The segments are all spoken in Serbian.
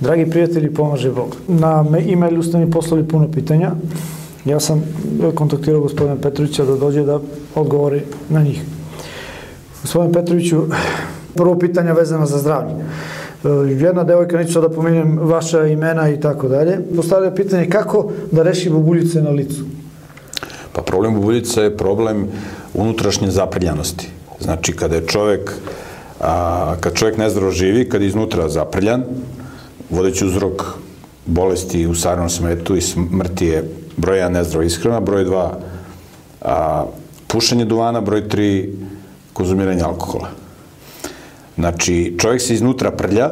Dragi prijatelji, pomaže Bog. Na e-mailu ste mi poslali puno pitanja. Ja sam kontaktirao gospodina Petrovića da dođe da odgovori na njih. Gospodin Petroviću, prvo pitanje vezano za zdravlje. E, jedna devojka, neću sada da pominjem vaša imena i tako dalje, postavlja pitanje kako da reši bubuljice na licu? Pa problem bubuljica je problem unutrašnje zaprljanosti. Znači, kada je čovek, a, kad čovek nezdravo živi, kad je iznutra zaprljan, vodeći uzrok bolesti u sarnom smetu i smrti je broj 1 nezdrava ishrana, broj 2 a, pušenje duvana, broj 3 konzumiranje alkohola. Znači, čovjek se iznutra prlja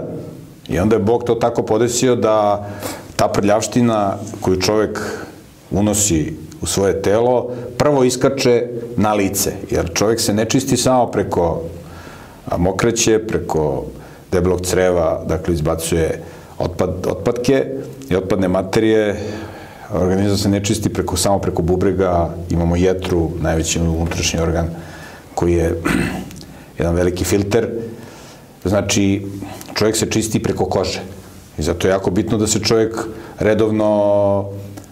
i onda je Bog to tako podesio da ta prljavština koju čovjek unosi u svoje telo, prvo iskače na lice, jer čovjek se ne čisti samo preko mokreće, preko debelog creva, dakle izbacuje otpad, otpadke i otpadne materije, organizam se ne čisti preko, samo preko bubrega, imamo jetru, najveći unutrašnji organ, koji je jedan veliki filter. Znači, čovjek se čisti preko kože. I zato je jako bitno da se čovjek redovno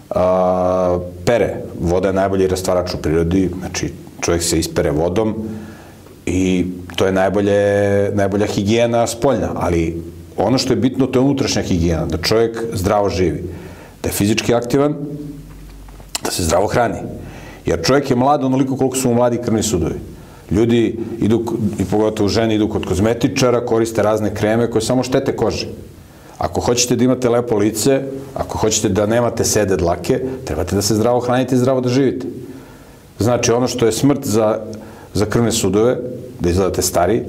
a, pere. Voda je najbolji rastvarač u prirodi, znači čovjek se ispere vodom i to je najbolje, najbolja higijena spoljna, ali ono što je bitno to je unutrašnja higijena, da čovjek zdravo živi, da je fizički aktivan, da se zdravo hrani. Jer čovjek je mlad onoliko koliko su mu mladi krvni sudovi. Ljudi idu, i pogotovo žene, idu kod kozmetičara, koriste razne kreme koje samo štete koži. Ako hoćete da imate lepo lice, ako hoćete da nemate sede dlake, trebate da se zdravo hranite i zdravo da živite. Znači, ono što je smrt za, za krvne sudove, da izgledate stari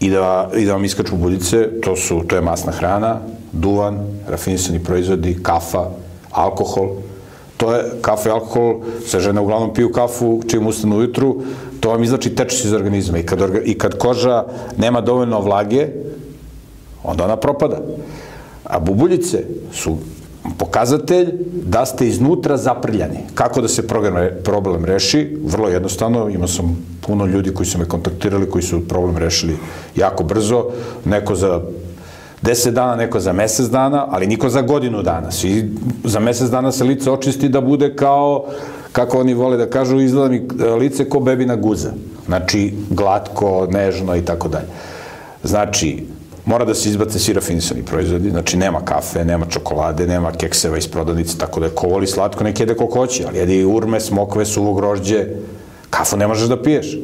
i da, i da vam iskaču buljice, to, su, to je masna hrana, duvan, rafinisani proizvodi, kafa, alkohol. To je, kafa i alkohol, sve žene uglavnom piju kafu čim ustanu ujutru, to vam izlači tečnost iz organizma i kad, i kad koža nema dovoljno vlage, onda ona propada. A bubuljice su pokazatelj da ste iznutra zaprljani. Kako da se problem reši? Vrlo jednostavno, imao sam puno ljudi koji su me kontaktirali, koji su problem rešili jako brzo, neko za 10 dana, neko za mesec dana, ali niko za godinu dana. Svi za mesec dana se lice očisti da bude kao, kako oni vole da kažu, izgleda mi lice ko bebina guza. Znači, glatko, nežno i tako dalje. Znači, mora da se izbace svi rafinisani proizvodi, znači nema kafe, nema čokolade, nema kekseva iz prodavnice, tako da je ko voli slatko, nek jede koliko hoće, ali jede i urme, smokve, suvo grožđe, kafu ne možeš da piješ.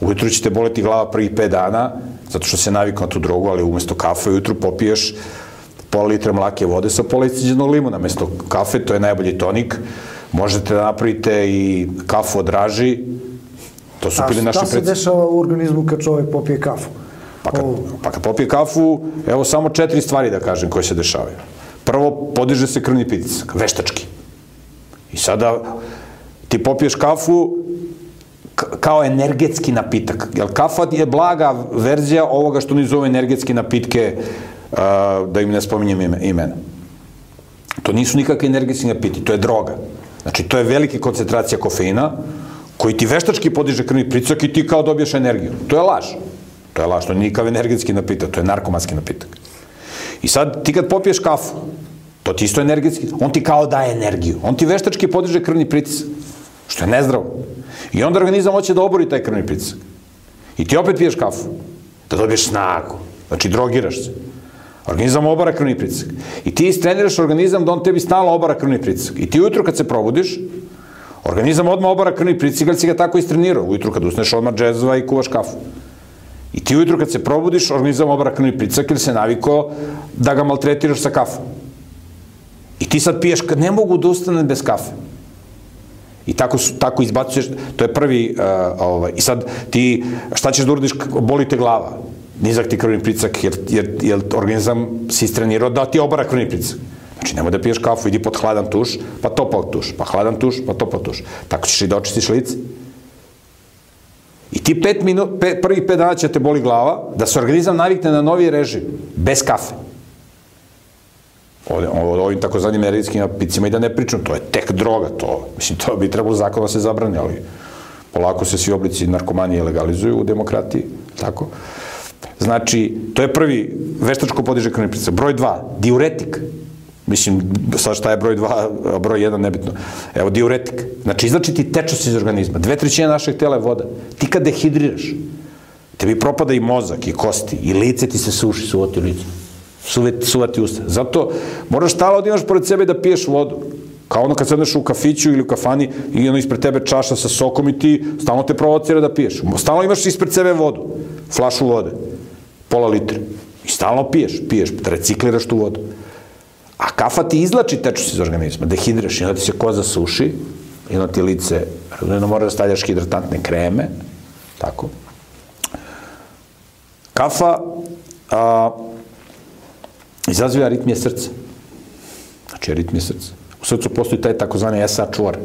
Ujutru će te boleti glava prvih 5 dana, zato što se navikao na tu drogu, ali umesto kafe ujutru popiješ pola litra mlake vode sa pola isciđenog limuna. Mesto kafe, to je najbolji tonik. Možete da napravite i kafu od raži. To su pili naši A šta se dešava u organizmu kad čovjek popije kafu? Pa kad, pa kad popije kafu, evo samo četiri stvari da kažem koje se dešavaju. Prvo, podiže se krvni pritisak, veštački. I sada ti popiješ kafu, kao energetski napitak. Jer kafa je blaga verzija ovoga što oni zove energetski napitke, uh, da im ne spominjem ime, imena. To nisu nikakve energetski napiti, to je droga. Znači, to je velika koncentracija kofeina, koji ti veštački podiže krvni pritisak i ti kao dobiješ energiju. To je laž. To je laž, to je nikav energetski napitak, to je narkomanski napitak. I sad, ti kad popiješ kafu, to ti isto energetski, on ti kao daje energiju. On ti veštački podiže krvni pritisak, što je nezdravo. I onda organizam hoće da obori taj krvni pritisak. I ti opet piješ kafu, da dobiješ snagu. Znači, drogiraš se. Organizam obara krvni pritisak. I ti istreniraš organizam da on tebi stalno obara krvni pritisak. I ti ujutro kad se probudiš, organizam odmah obara krvni pritisak, ali si ga tako istrenirao. Ujutro kad usneš odmah džezva i kuvaš kafu. I ti ujutru kad se probudiš, organizam obara krvni pritisak ili se naviko da ga maltretiraš sa kafom. I ti sad piješ, kad ne mogu da ustanem bez kafe. I tako, tako izbacuješ, to je prvi, uh, ovaj, i sad ti, šta ćeš da uradiš, boli te glava, nizak ti krvni pritisak, jer, jer, jer organizam si istrenirao da ti obara krvni pritisak. Znači, nemoj da piješ kafu, idi pod hladan tuš, pa topao tuš, pa hladan tuš, pa topao tuš. Tako ćeš i da očistiš lice. I ti pet minut, pe, prvih pet dana će te boli glava, da se organizam navikne na novi režim, bez kafe. O, o, ovim takozvanim energetskim napicima i da ne pričam, to je tek droga, to, mislim, to bi trebalo zakon da se zabrani, ali polako se svi oblici narkomanije legalizuju u demokratiji, tako? Znači, to je prvi veštačko podiže krvni pritisak. Broj 2, diuretik. Mislim, sad šta je broj 2, a broj 1 nebitno. Evo, diuretik. Znači, izlači ti tečnost iz organizma. Dve trećine našeg tela je voda. Ti kad dehidriraš, tebi propada i mozak, i kosti, i lice ti se suši, suvati lice. Suvati, suvati usta. Zato moraš stalo da imaš pored sebe da piješ vodu. Kao ono kad sedneš u kafiću ili u kafani i ono ispred tebe čaša sa sokom i ti stalno te provocira da piješ. Stalno imaš ispred sebe vodu, flašu vode, pola litre. I stalno piješ, piješ, recikliraš tu vodu. A kafa ti izlači tečnost iz organizma, dehidraš i onda ti se koza suši, i onda ti lice, onda mora da stavljaš hidratantne kreme, tako. Kafa a, izaziva aritmije srca. Znači, aritmije srca. U srcu postoji taj takozvani SA čuvar,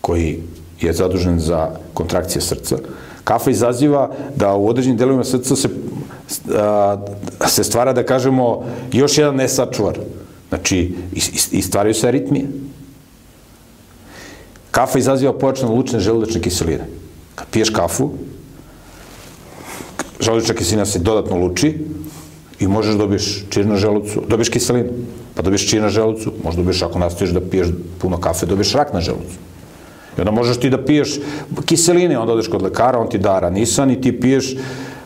koji je zadužen za kontrakcije srca. Kafa izaziva da u određenim delovima srca se, a, se stvara, da kažemo, još jedan SA čuvar. Znači, i stvaraju se aritmije. Kafa izaziva pojačano lučne želudačne kiseline. Kad piješ kafu, želudačna kiselina se dodatno luči i možeš da dobiješ čir na želucu, dobiješ kiselinu, pa dobiješ čir na želucu, možda dobiješ ako nastaviš da piješ puno kafe, dobiješ rak na želucu. I onda možeš ti da piješ kiseline, onda odeš kod lekara, on ti da ranisan i ti piješ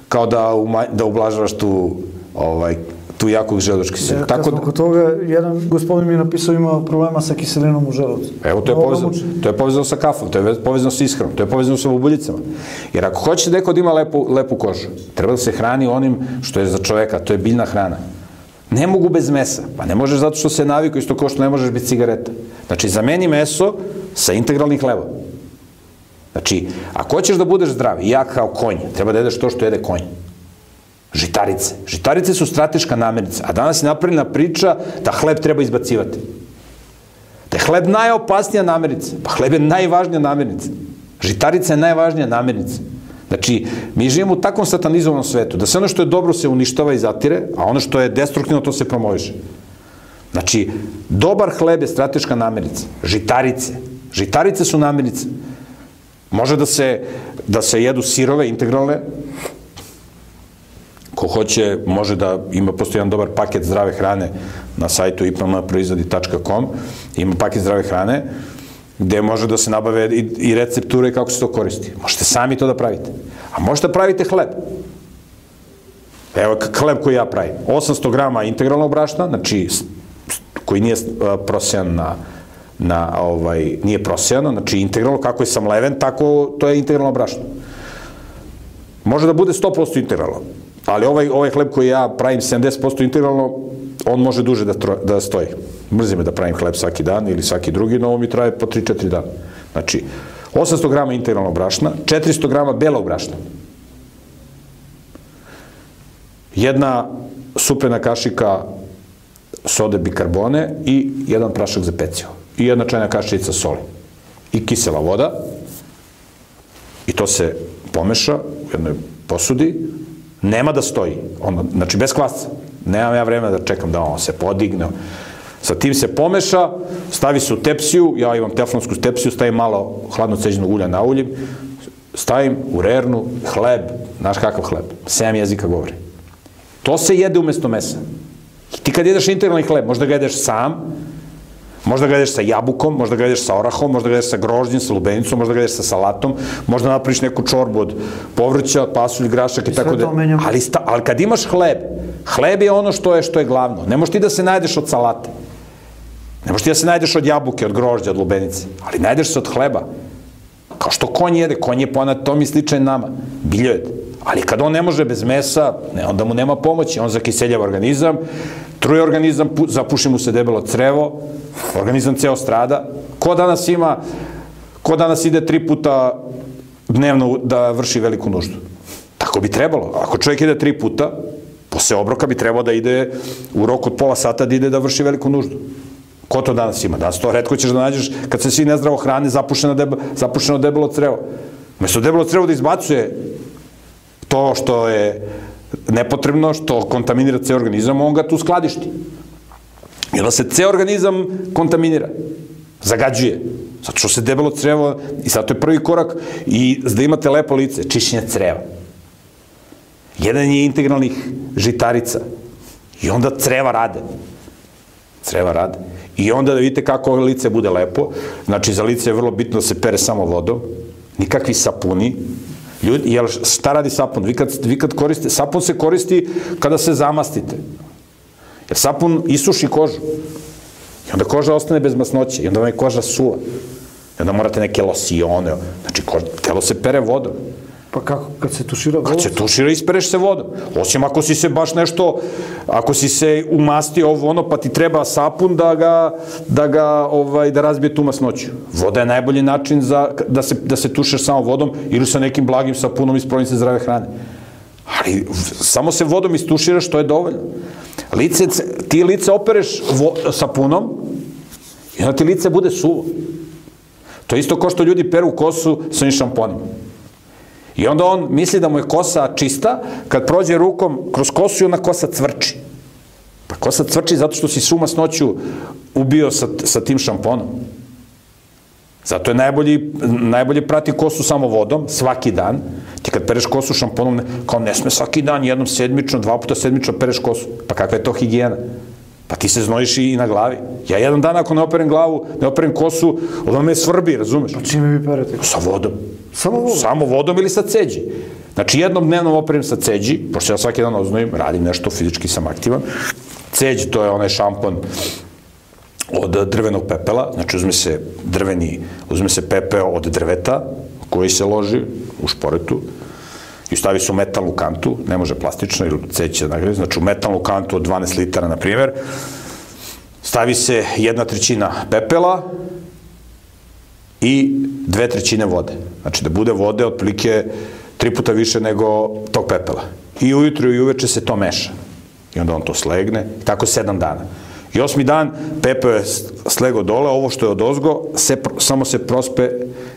kao da, umaj, da ublažavaš tu ovaj, tu jakog želučki kiselinu. Ja, Tako da... Kod toga, jedan gospodin mi je napisao ima problema sa kiselinom u želucu. Evo, to je, povezano, to je povezano sa kafom, to je povezano sa ishranom, to je povezano sa bubuljicama. Jer ako hoćete neko da ima lepu, lepu kožu, treba da se hrani onim što je za čoveka, to je biljna hrana. Ne mogu bez mesa. Pa ne možeš zato što se naviku isto kao što ne možeš bez cigareta. Znači, zameni meso sa integralnih hleba. Znači, ako hoćeš da budeš zdrav, ja kao konj, treba da jedeš to što jede konj. Žitarice. Žitarice su strateška namirnica, a danas je napravljena priča da hleb treba izbacivati. Da je hleb najopasnija namirnica. Pa hleb je najvažnija namirnica. Žitarica je najvažnija namirnica. Znači, mi živimo u takvom satanizovanom svetu, da sve ono što je dobro se uništava i zatire, a ono što je destruktivno to se promoviše. Znači, dobar hleb je strateška namirnica. Žitarice. Žitarice su namirnice. Može da se, da se jedu sirove, integralne, Ko hoće, može da ima, postoji jedan dobar paket zdrave hrane na sajtu ipmproizvodi.com, ima paket zdrave hrane, gde može da se nabave i, i recepture kako se to koristi. Možete sami to da pravite. A možete da pravite hleb. Evo hleb koji ja pravim. 800 grama integralnog brašna, znači koji nije prosejan na, na ovaj, nije prosejano, znači integralno, kako je sam leven, tako to je integralno brašno. Može da bude 100% integralno. Ali ovaj, ovaj hleb koji ja pravim 70% integralno, on može duže da, tro, da stoji. Mrzi me da pravim hleb svaki dan ili svaki drugi, no ovo mi traje po 3-4 dana. Znači, 800 grama integralnog brašna, 400 grama belog brašna. Jedna supljena kašika sode bikarbone i jedan prašak za pecivo. I jedna čajna kašica soli. I kisela voda. I to se pomeša u jednoj posudi, Nema da stoji. Ono, znači, bez kvasca. Nemam ja vremena da čekam da on se podigne. Sa tim se pomeša, stavi se u tepsiju, ja imam teflonsku tepsiju, stavim malo hladno ceđenog ulja na uljem, stavim u rernu hleb, znaš kakav hleb, 7 jezika govori. To se jede umesto mesa. I ti kad jedeš integralni hleb, možda ga jedeš sam, Možda ga jedeš sa jabukom, možda ga jedeš sa orahom, možda ga jedeš sa grožđem, sa lubenicom, možda ga jedeš sa salatom, možda napraviš neku čorbu od povrća, pasulj, grašak i tako da. Ali, sta, ali kad imaš hleb, hleb je ono što je što je glavno. Ne možeš ti da se najdeš od salate. Ne možeš ti da se najdeš od jabuke, od grožđa, od lubenice. Ali najdeš se od hleba. Kao što konj jede, konj je po anatomi sličan nama. Biljojed. Ali kad on ne može bez mesa, ne, onda mu nema pomoći, on zakiseljava organizam, truje organizam, zapuši mu se debelo crevo, organizam ceo strada. Ko danas ima, ko danas ide tri puta dnevno da vrši veliku nuždu? Tako bi trebalo. Ako čovjek ide tri puta, posle obroka bi trebao da ide u roku od pola sata da ide da vrši veliku nuždu. Ko to danas ima? Danas to redko ćeš da nađeš kad se svi nezdravo hrane zapušeno, debelo, zapušeno debelo crevo. Mesto debelo crevo da izbacuje to što je nepotrebno, što kontaminira ceo organizam, on ga tu skladišti. I onda se ceo organizam kontaminira, zagađuje. Zato što se debelo crevo, i sad to je prvi korak, i da imate lepo lice, čišćenje creva. jedan je integralnih žitarica. I onda creva rade. Creva rade. I onda da vidite kako lice bude lepo. Znači, za lice je vrlo bitno da se pere samo vodom. Nikakvi sapuni. Ljudi, jel, šta radi sapun? Vi kad, vi kad koriste, sapun se koristi kada se zamastite. Jer sapun isuši kožu. I onda koža ostane bez masnoće. I onda vam je koža suva. I onda morate neke losione. Znači, koža, telo se pere vodom. Pa kako, kad se tušira Kad se tušira, ispereš se vodom. Osim ako si se baš nešto, ako si se umastio ovo ono, pa ti treba sapun da ga, da ga, ovaj, da razbije tu masnoću. Voda je najbolji način za, da, se, da se tušeš samo vodom ili sa nekim blagim sapunom iz province zdrave hrane. Ali samo se vodom istuširaš, to je dovoljno. Lice, ti lice opereš vo, sapunom i onda ti lice bude suvo. To je isto kao što ljudi peru kosu sa šamponima. I onda on misli da mu je kosa čista, kad prođe rukom kroz kosu i ona kosa cvrči. Pa kosa cvrči zato što si suma s noću ubio sa, sa tim šamponom. Zato je najbolji, najbolje prati kosu samo vodom, svaki dan. Ti kad pereš kosu šamponom, kao ne sme svaki dan, jednom sedmično, dva puta sedmično pereš kosu. Pa kakva je to higijena? Pa ti se znojiš i na glavi. Ja jedan dan ako ne operem glavu, ne operem kosu, onda me svrbi, razumeš? Pa čime vi perete? Sa vodom. Samo vodom? Samo vodom ili sa ceđi. Znači jednom dnevno operem sa ceđi, pošto ja svaki dan oznojim, radim nešto, fizički sam aktivan. Ceđ, to je onaj šampon od drvenog pepela, znači uzme se drveni, uzme se pepeo od drveta koji se loži u šporetu i stavi se u metalnu kantu, ne može plastično ili ceće da nagradi, znači u metalnu kantu od 12 litara, na primjer, stavi se jedna trećina pepela i dve trećine vode. Znači da bude vode otprilike tri puta više nego tog pepela. I ujutru i uveče se to meša. I onda on to slegne, tako sedam dana. I osmi dan Pepe je slego dole, ovo što je od ozgo, se, samo se prospe,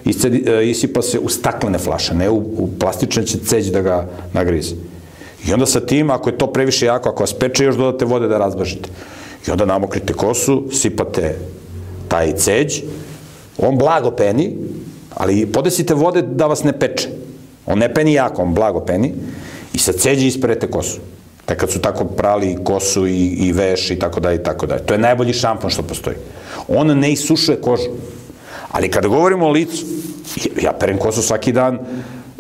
iscedi, e, isipa se u staklene flaše, ne u, u plastične će ceđi da ga nagrize. I onda sa tim, ako je to previše jako, ako vas peče, još dodate vode da razbažite. I onda namokrite kosu, sipate taj ceđ, on blago peni, ali podesite vode da vas ne peče. On ne peni jako, on blago peni i sa ceđi isperete kosu. Te kad su tako prali kosu i, i veš i tako dalje i tako dalje. To je najbolji šampon što postoji. On ne isušuje kožu. Ali kada govorimo o licu, ja perem kosu svaki dan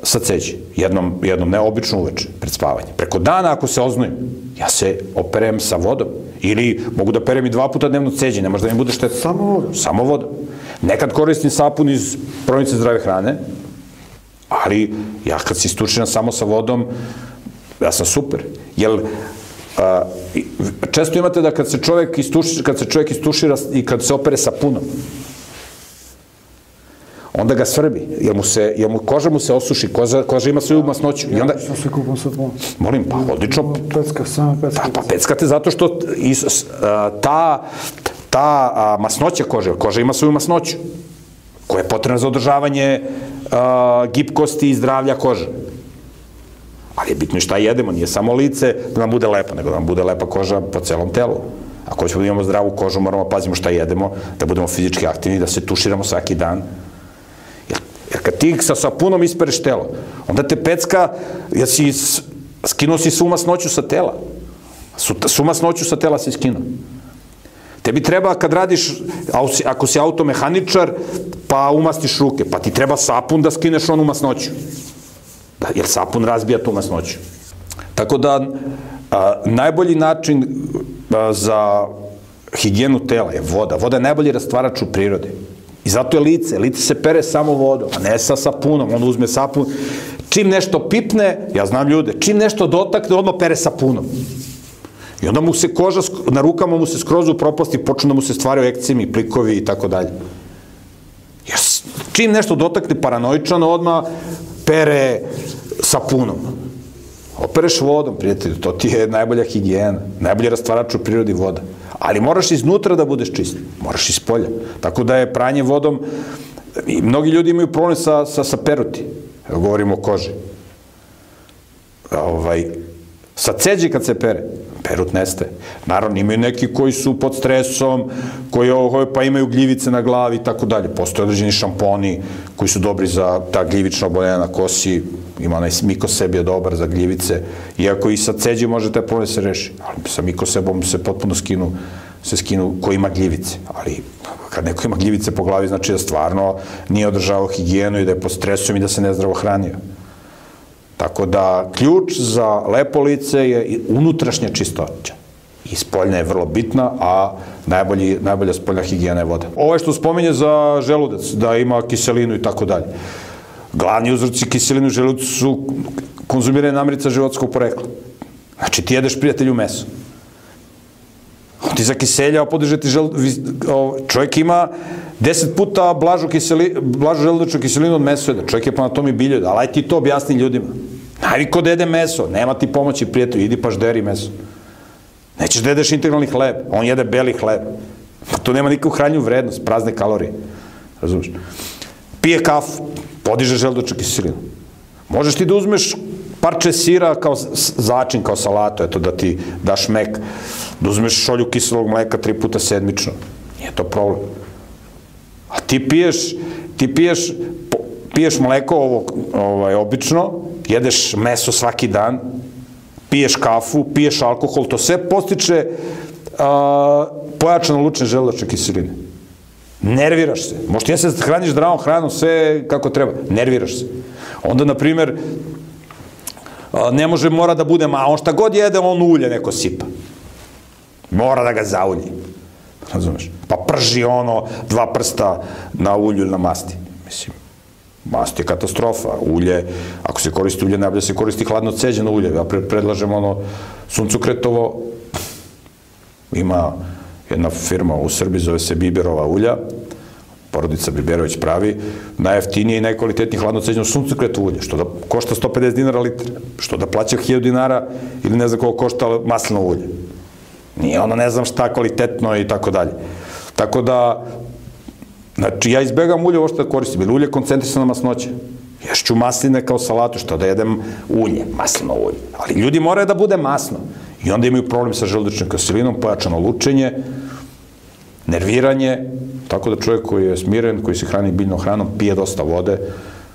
sa ceđi. Jednom, jednom ne obično uveče, pred spavanje. Preko dana ako se oznojim, ja se operem sa vodom. Ili mogu da perem i dva puta dnevno ceđi, ne može da mi bude šteta. Samo vodom? Samo vodom. Nekad koristim sapun iz province zdrave hrane, ali ja kad se istučiram samo sa vodom, ja sam super. Jel, a, često imate da kad se čovjek istušira, kad se čovjek istušira i kad se opere sa punom, onda ga svrbi, jer mu, se, jer mu koža mu se osuši, koža, koža ima svoju masnoću. I onda, Ja se kupam sa punom. molim, pa odlično, Pecka, samo pecka. Pa, pa peckate zato što is, a, ta, ta a, masnoća kože, koža ima svoju masnoću, koja je potrebna za održavanje a, gipkosti i zdravlja kože. Ali je bitno šta jedemo, nije samo lice da nam bude lepo, nego da nam bude lepa koža po celom telu. Ako hoćemo da imamo zdravu kožu, moramo da pazimo šta jedemo, da budemo fizički aktivni, da se tuširamo svaki dan. Jer, jer kad ti sa sapunom ispereš telo, onda te pecka, jer si skinuo si svu masnoću sa tela. Svu masnoću sa tela si skinuo. Tebi treba kad radiš, ako si automehaničar, pa umastiš ruke, pa ti treba sapun da skineš onu masnoću. Da, jer sapun razbija tu masnoću. Tako da, a, najbolji način a, za higijenu tela je voda. Voda je najbolji rastvarač u prirodi. I zato je lice. Lice se pere samo vodom, a ne sa sapunom. On uzme sapun. Čim nešto pipne, ja znam ljude, čim nešto dotakne, odmah pere sapunom. I onda mu se koža, na rukama mu se skroz upropasti, počnu da mu se stvaraju ekcemi, plikovi i tako dalje. Jer s- čim nešto dotakne paranoičano, odmah pere sapunom. Opereš vodom, prijatelju, to ti je najbolja higijena, najbolji rastvarač u prirodi voda. Ali moraš iznutra da budeš čist, moraš iz polja. Tako da je pranje vodom, i mnogi ljudi imaju problem sa, sa, sa peruti, govorimo o koži. Ovaj, sa ceđi kad se pere, perut nestaje. Naravno, imaju neki koji su pod stresom, koji ovo, pa imaju gljivice na glavi i tako dalje. Postoje određeni šamponi koji su dobri za ta gljivična oboljenja na kosi, ima onaj mikoseb je dobar za gljivice, iako i sa ceđe može taj problem da se reši, ali sa mikosebom se potpuno skinu, se skinu ko ima gljivice, ali kad neko ima gljivice po glavi, znači da stvarno nije održavao higijenu i da je pod stresom i da se nezdravo hranio. Tako da, ključ za lepo lice je unutrašnja čistoća. I spoljna je vrlo bitna, a najbolji, najbolja spoljna higijena je voda. Ovo je što spominje za želudac, da ima kiselinu i tako dalje. Glavni uzroci kiselinu u želudacu su konzumiranje namirica životskog porekla. Znači, ti jedeš prijatelju meso. On ti zakiselja, podiže ti žel... Čovjek ima deset puta blažu, kiseli, blažu želudačnu kiselinu od meso jeda. Čovjek je po anatomi bilje, ali aj ti to objasni ljudima. Naviko da jede meso, nema ti pomoći prijatelju, idi pa žderi meso. Nećeš da jedeš integralni hleb, on jede beli hleb. To nema nikakvu hranju vrednost, prazne kalorije. Razumiješ? Pije kafu, podiže želudačnu kiselinu. Možeš ti da uzmeš parče sira kao začin, kao salatu, eto da ti daš mek, da uzmeš šolju kiselog mleka tri puta sedmično. Nije to problem. A ti piješ, ti piješ, piješ mleko ovo, ovaj, obično, jedeš meso svaki dan, piješ kafu, piješ alkohol, to sve postiče a, pojačano lučne želudačne kiseline. Nerviraš se. Možda ja se hraniš zdravom hranom, sve kako treba. Nerviraš se. Onda, na primer, ne može, mora da bude, ma on šta god jede, on ulje neko sipa. Mora da ga zaulji. Razumeš? Pa prži ono dva prsta na ulju ili na masti. Mislim, mast je katastrofa. Ulje, ako se koristi ulje, najbolje se koristi hladno ceđeno ulje. Ja predlažem ono suncukretovo, ima jedna firma u Srbiji, zove se Biberova ulja, porodica Biberović pravi, najjeftinije i najkvalitetnije hladno ceđeno suncokretovo ulje, što da košta 150 dinara litr, što da plaća 1000 dinara ili ne znam koliko košta maslino ulje. Nije ono ne znam šta kvalitetno i tako dalje. Tako da, znači ja izbegam ulje ovo što da koristim, ili ulje koncentrisana masnoća. Ješću masline kao salatu, što da jedem ulje, maslino ulje. Ali ljudi moraju da bude masno. I onda imaju problem sa želudačnom kiselinom, pojačano lučenje, nerviranje, tako da čovjek koji je smiren, koji se hrani biljnom hranom, pije dosta vode,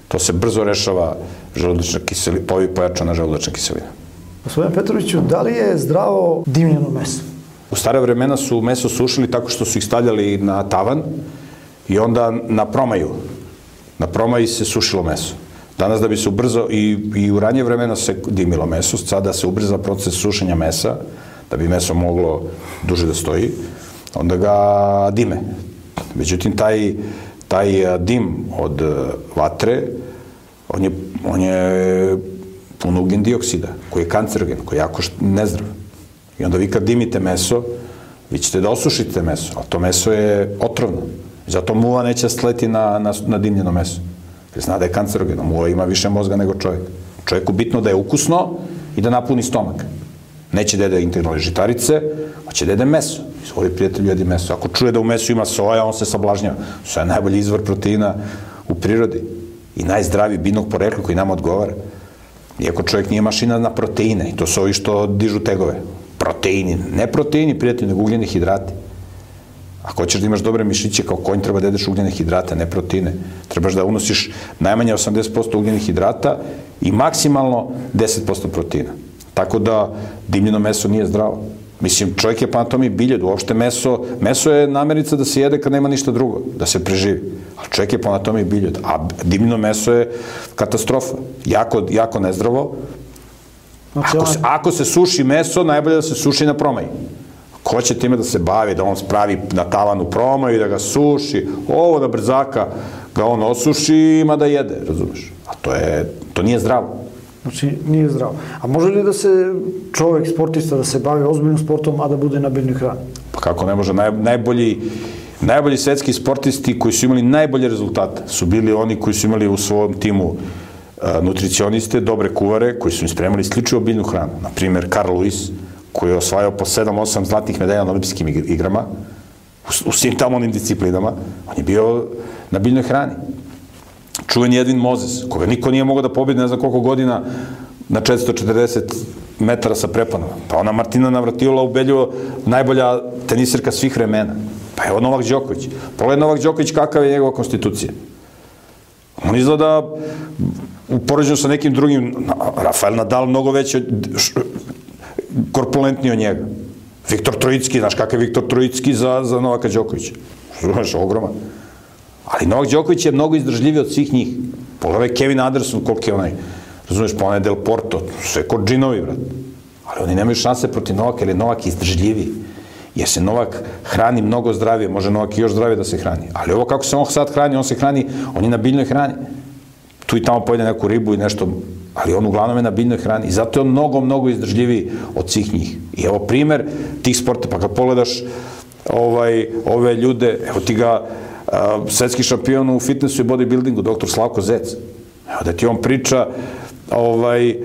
to se brzo rešava želudačna kiselina, pojačana želudačna kiselina. Gospodine Petroviću, da li je zdravo dimljeno meso? U stare vremena su meso sušili tako što su ih stavljali na tavan i onda na promaju. Na promaji se sušilo meso. Danas da bi se ubrzo, i, i u ranje vremena se dimilo meso, sada se ubrza proces sušenja mesa, da bi meso moglo duže da stoji, onda ga dime. Međutim, taj, taj dim od vatre, on je, on je pun ugljen dioksida, koji je kancerogen, koji je jako nezdrav. I onda vi kad dimite meso, vi ćete da osušite meso, a to meso je otrovno. Zato muva neće sleti na, na, na dimljeno meso. Jer zna da je kancerogeno. Muva ima više mozga nego čovjek. Čovjeku bitno da je ukusno i da napuni stomak. Neće da jede integralne žitarice, hoće da jede meso. Izvoli prijatelj jedi meso. Ako čuje da u mesu ima soja, on se sablažnjava. Soja je najbolji izvor proteina u prirodi i najzdraviji binog porekla koji nam odgovara. Iako čovjek nije mašina na proteine, i to su ovi što dižu tegove. Proteini, ne proteini, prijatelji, nego ugljeni hidrati. Ako hoćeš da imaš dobre mišiće, kao konj treba da jedeš ugljene hidrate, ne proteine. Trebaš da unosiš najmanje 80% ugljenih hidrata i maksimalno 10% proteina. Tako da dimljeno meso nije zdravo. Mislim, čovjek je po anatomiji biljed, uopšte meso, meso je namernica da se jede kad nema ništa drugo, da se preživi. A čovjek je po anatomiji biljed, a dimljeno meso je katastrofa. Jako, jako nezdravo. Znači, ako se, ako se suši meso, najbolje da se suši na promaji. Ko će time da se bavi, da on spravi na tavanu promaju, da ga suši, ovo da brzaka ga on osuši i ima da jede, razumeš? A to je, to nije zdravo. Znači, nije zdravo. A može li da se čovek, sportista, da se bavi ozbiljnim sportom, a da bude na biljnoj hrani? Pa kako ne može? Naj, najbolji, najbolji svetski sportisti koji su imali najbolje rezultate su bili oni koji su imali u svom timu a, nutricioniste, dobre kuvare, koji su im spremali isključivo biljnu hranu. Naprimer, Carl Lewis, koji je osvajao po 7-8 zlatnih medalja na olimpijskim igrama, u, u svim tamo onim disciplinama, on je bio na biljnoj hrani čuveni Edwin Mozes, koga niko nije mogao da pobedi ne znam koliko godina na 440 metara sa preponom. Pa ona Martina Navratilova ubedljivo najbolja tenisirka svih vremena. Pa evo Novak Đoković. Pogledaj Novak Đoković kakav je njegova konstitucija. On izgleda u poređenju sa nekim drugim, Rafael Nadal mnogo veće, korpulentniji od njega. Viktor Trojicki, znaš kakav je Viktor Trojicki za, za Novaka Đokovića. Znaš, ogroman. Ali Novak Đoković je mnogo izdržljiviji od svih njih. Pogledaj Kevin Anderson, koliko je onaj, razumeš, pa onaj Del Porto, sve kod džinovi, vrat. Ali oni nemaju šanse protiv Novaka, jer je Novak izdržljiviji. Jer se Novak hrani mnogo zdravije, može Novak i još zdravije da se hrani. Ali ovo kako se on sad hrani, on se hrani, on je na biljnoj hrani. Tu i tamo pojede neku ribu i nešto, ali on uglavnom je na biljnoj hrani. I zato je on mnogo, mnogo izdržljiviji od svih njih. I evo primer tih sporta, pa kad pogledaš ovaj, ove ljude, evo ti ga, svetski šampion u fitnessu i bodybuildingu, doktor Slavko Zec. Evo da ti on priča ovaj,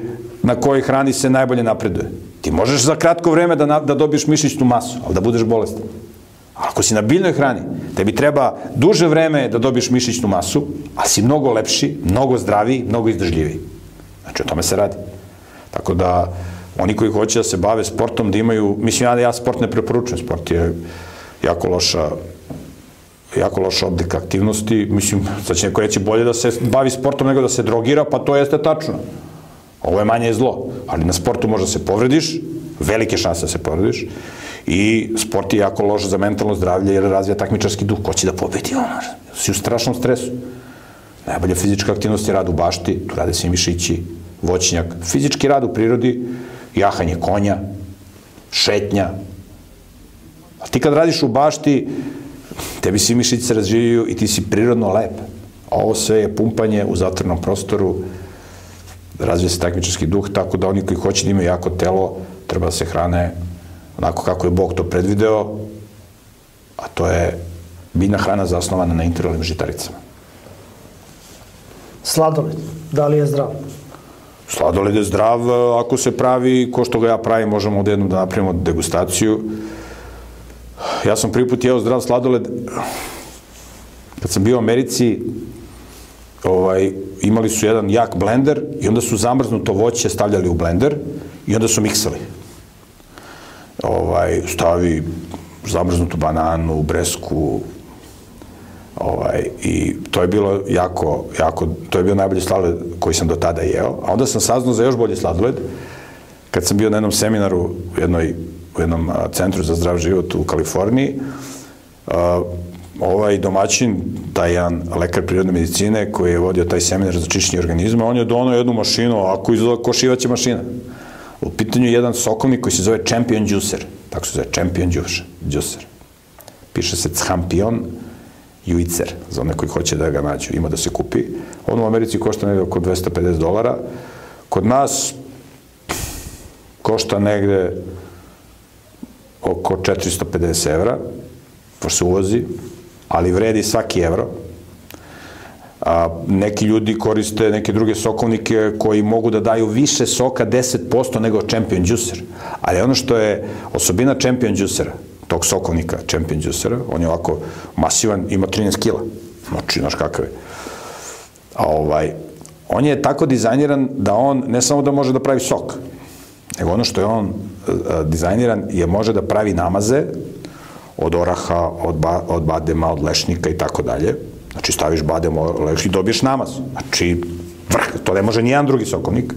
na kojoj hrani se najbolje napreduje. Ti možeš za kratko vreme da, da dobiješ mišićnu masu, ali da budeš bolestan. Ako si na biljnoj hrani, tebi treba duže vreme da dobiješ mišićnu masu, a si mnogo lepši, mnogo zdraviji, mnogo izdržljiviji. Znači, o tome se radi. Tako da, oni koji hoće da se bave sportom, da imaju, mislim, ja, ja sport ne preporučujem, sport je jako loša jako loša oblika aktivnosti, mislim, sad će neko reći bolje da se bavi sportom nego da se drogira, pa to jeste tačno. Ovo je manje zlo, ali na sportu možda se povrediš, velike šanse da se povrediš, i sport je jako loš za mentalno zdravlje jer razvija takmičarski duh, ko će da pobedi ono, si u strašnom stresu. Najbolja fizička aktivnost je rad u bašti, tu rade svi mišići, voćnjak, fizički rad u prirodi, jahanje konja, šetnja. A ti kad radiš u bašti, tebi svi mišići se razvijaju i ti si prirodno lep. Ovo sve je pumpanje u zatvornom prostoru, razvija se takmičarski duh, tako da oni koji hoće da imaju jako telo, treba da se hrane onako kako je Bog to predvideo, a to je biljna hrana zasnovana na integralnim žitaricama. Sladoled, da li je zdrav? Sladoled je zdrav ako se pravi, ko što ga ja pravim, možemo od jednom da napravimo degustaciju. Ja sam prvi put jeo zdrav sladoled kad sam bio u Americi, ovaj, imali su jedan jak blender i onda su zamrznuto voće stavljali u blender i onda su miksali. Ovaj, stavi zamrznutu bananu, bresku, ovaj, i to je bilo jako, jako, to je bio najbolji sladoled koji sam do tada jeo. A onda sam saznao za još bolji sladoled, kad sam bio na jednom seminaru u, jednoj, u jednom centru za zdrav život u Kaliforniji, ovaj domaćin, taj jedan lekar prirodne medicine koji je vodio taj seminar za čišćenje organizma, on je donao jednu mašinu, ako izgleda ko šivaća mašina. U pitanju je jedan sokovnik koji se zove Champion Juicer, tako se zove Champion Juicer. Piše se Champion Juicer, za one koji hoće da ga nađu, ima da se kupi. On u Americi košta negde oko 250 dolara. Kod nas košta negde oko 450 evra, pošto se uvozi, ali vredi svaki evro. A, neki ljudi koriste neke druge sokovnike koji mogu da daju više soka 10% nego Champion Juicer. Ali ono što je osobina Champion Juicera, tog sokovnika Champion Juicera, on je ovako masivan, ima 13 kila. Znači, znaš kakav je. A ovaj, on je tako dizajniran da on ne samo da može da pravi sok, nego ono što je on dizajniran je može da pravi namaze od oraha, od, ba, od badema, od lešnika i tako dalje. Znači staviš badem, leš i dobiješ namaz. Znači, vrh, to ne može nijedan drugi sokovnik.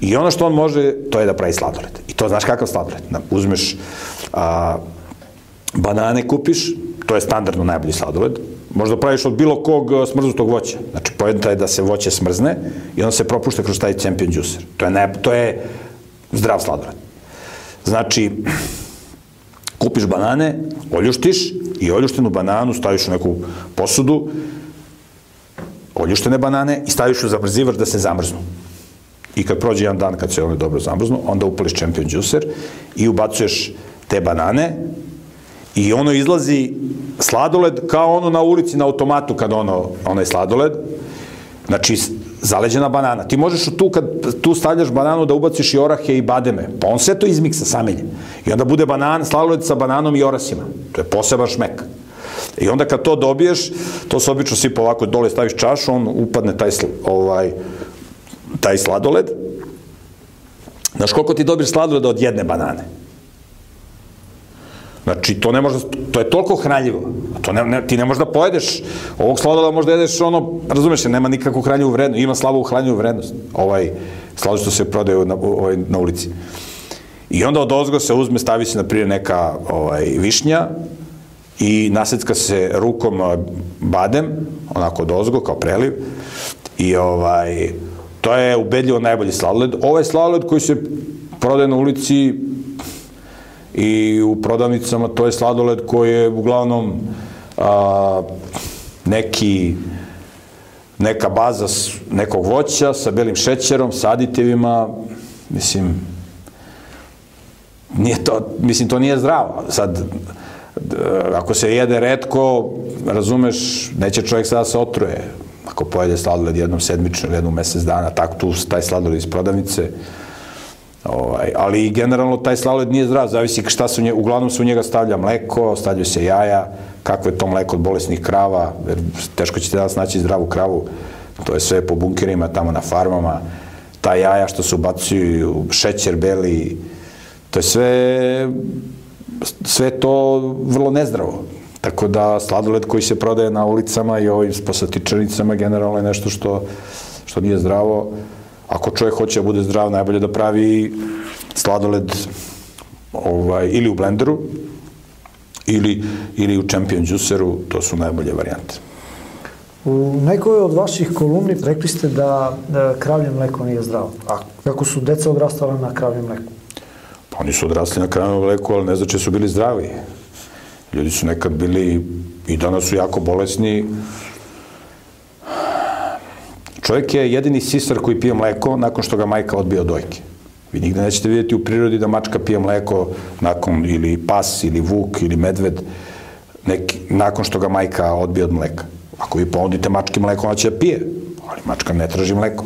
I ono što on može, to je da pravi sladoled. I to znaš kakav sladoled? Uzmeš a, banane kupiš, to je standardno najbolji sladoled, možda praviš od bilo kog smrznutog voća. Znači, pojenta je da se voće smrzne i onda se propušta kroz taj champion juicer. To je, ne, to je zdrav sladoled. Znači, kupiš banane, oljuštiš i oljuštenu bananu staviš u neku posudu, oljuštene banane i staviš u zamrzivač da se zamrznu. I kad prođe jedan dan kad se one dobro zamrznu, onda upališ champion juicer i ubacuješ te banane i ono izlazi sladoled kao ono na ulici na automatu kad ono, onaj sladoled. Znači, zaleđena banana. Ti možeš tu, kad tu stavljaš bananu da ubaciš i orahe i bademe, pa on sve to izmiksa samenje. I onda bude banan, sladoled sa bananom i orasima. To je poseban šmek. I onda kad to dobiješ, to se obično sipa ovako dole, staviš čašu, on upadne taj, ovaj, taj sladoled, Znaš koliko ti dobiješ sladoleda od jedne banane? Znači, to ne može, to je toliko hranljivo. To ne, ne, ti ne možeš da pojedeš ovog sladoleda, možda jedeš ono, razumeš, nema nikakvu hranljivu vrednost, ima slabu hranljivu vrednost. Ovaj sladoled što se prodaje na, ovaj, na ulici. I onda od ozgo se uzme, stavi se na prije neka ovaj, višnja i nasecka se rukom badem, onako od ozgo, kao preliv. I ovaj, to je ubedljivo najbolji sladoled. Ovaj sladoled koji se prodaje na ulici i u prodavnicama to je sladoled koji je uglavnom a, neki neka baza nekog voća sa belim šećerom, sa aditivima, mislim, nije to, mislim, to nije zdravo. Sad, ako se jede redko, razumeš, neće čovjek sada se otruje. Ako pojede sladoled jednom sedmično jednom mesec dana, tako tu taj sladoled iz prodavnice, Ovaj, ali generalno taj sladoled nije zdrav, zavisi šta se u njega, uglavnom se u njega stavlja mleko, stavljaju se jaja, kakvo je to mleko od bolesnih krava, jer teško ćete danas naći zdravu kravu, to je sve po bunkerima, tamo na farmama, ta jaja što se ubacuju, šećer beli, to je sve, sve to vrlo nezdravo. Tako da sladoled koji se prodaje na ulicama i ovim posatičanicama generalno je nešto što, što nije zdravo. Ako čovjek hoće da bude zdrav, najbolje da pravi sladoled ovaj, ili u blenderu, ili, ili u Champion Juiceru, to su najbolje varijante. U nekoj od vaših kolumni rekli ste da, da kravlje mleko nije zdravo. A kako su deca odrastala na kravljem mleku? Pa oni su odrasli na kravljem mleku, ali ne znači da su bili zdravi. Ljudi su nekad bili i danas su jako bolesni, Čovjek je jedini sisar koji pije mleko nakon što ga majka odbije od dojke. Vi nigde nećete vidjeti u prirodi da mačka pije mleko nakon, ili pas, ili vuk, ili medved, neki, nakon što ga majka odbije od mleka. Ako vi ponudite mački mleko, ona će da pije, ali mačka ne traži mleko.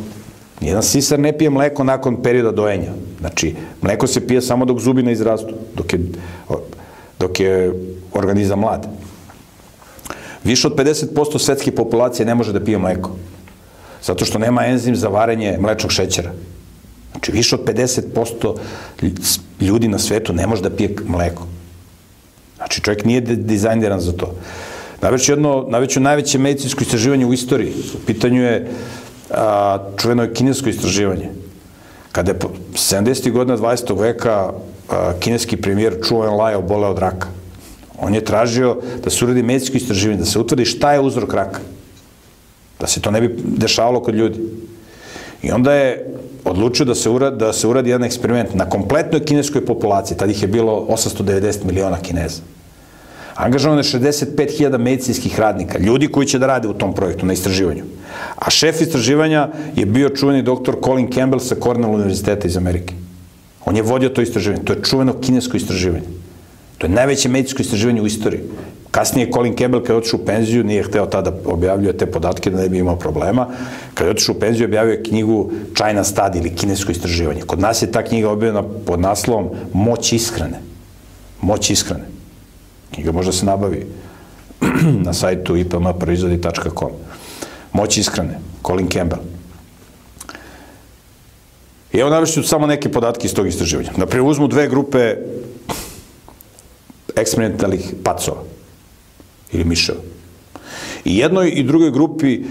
Nijedan sisar ne pije mleko nakon perioda dojenja. Znači, mleko se pije samo dok zubi ne izrastu, dok je, dok je organizam mlad. Više od 50% svetske populacije ne može da pije mleko. Zato što nema enzim za varenje mlečnog šećera. Znači, više od 50% ljudi na svetu ne može da pije mleko. Znači, čovjek nije dizajniran za to. Naveću jedno, naveću najveće medicinsko istraživanje u istoriji. U pitanju je a, čuveno je kinesko istraživanje. Kada je 70. godina 20. veka a, kineski premijer Chu Enlai oboleo od raka. On je tražio da se uradi medicinsko istraživanje, da se utvrdi šta je uzrok raka da se to ne bi dešavalo kod ljudi. I onda je odlučio da se, uradi, da se uradi jedan eksperiment na kompletnoj kineskoj populaciji, tad ih je bilo 890 miliona kineza. Angažovano je 65.000 medicinskih radnika, ljudi koji će da rade u tom projektu na istraživanju. A šef istraživanja je bio čuveni doktor Colin Campbell sa Cornell univerziteta iz Amerike. On je vodio to istraživanje. To je čuveno kinesko istraživanje. To je najveće medicinsko istraživanje u istoriji. Kasnije Colin Campbell kada je otišao u penziju nije hteo tada objavljuje te podatke da ne bi imao problema. Kada je otišao u penziju objavio je knjigu China Study ili kinesko istraživanje. Kod nas je ta knjiga objavljena pod naslovom Moć ishrane. Moć ishrane. Knjiga može da se nabavi na sajtu ipmproizvodi.com. Moć ishrane. Colin Campbell. I evo navešću samo neke podatke iz tog istraživanja. Naprijed uzmu dve grupe eksperimentalnih pacova ili miševa. I jednoj i drugoj grupi uh,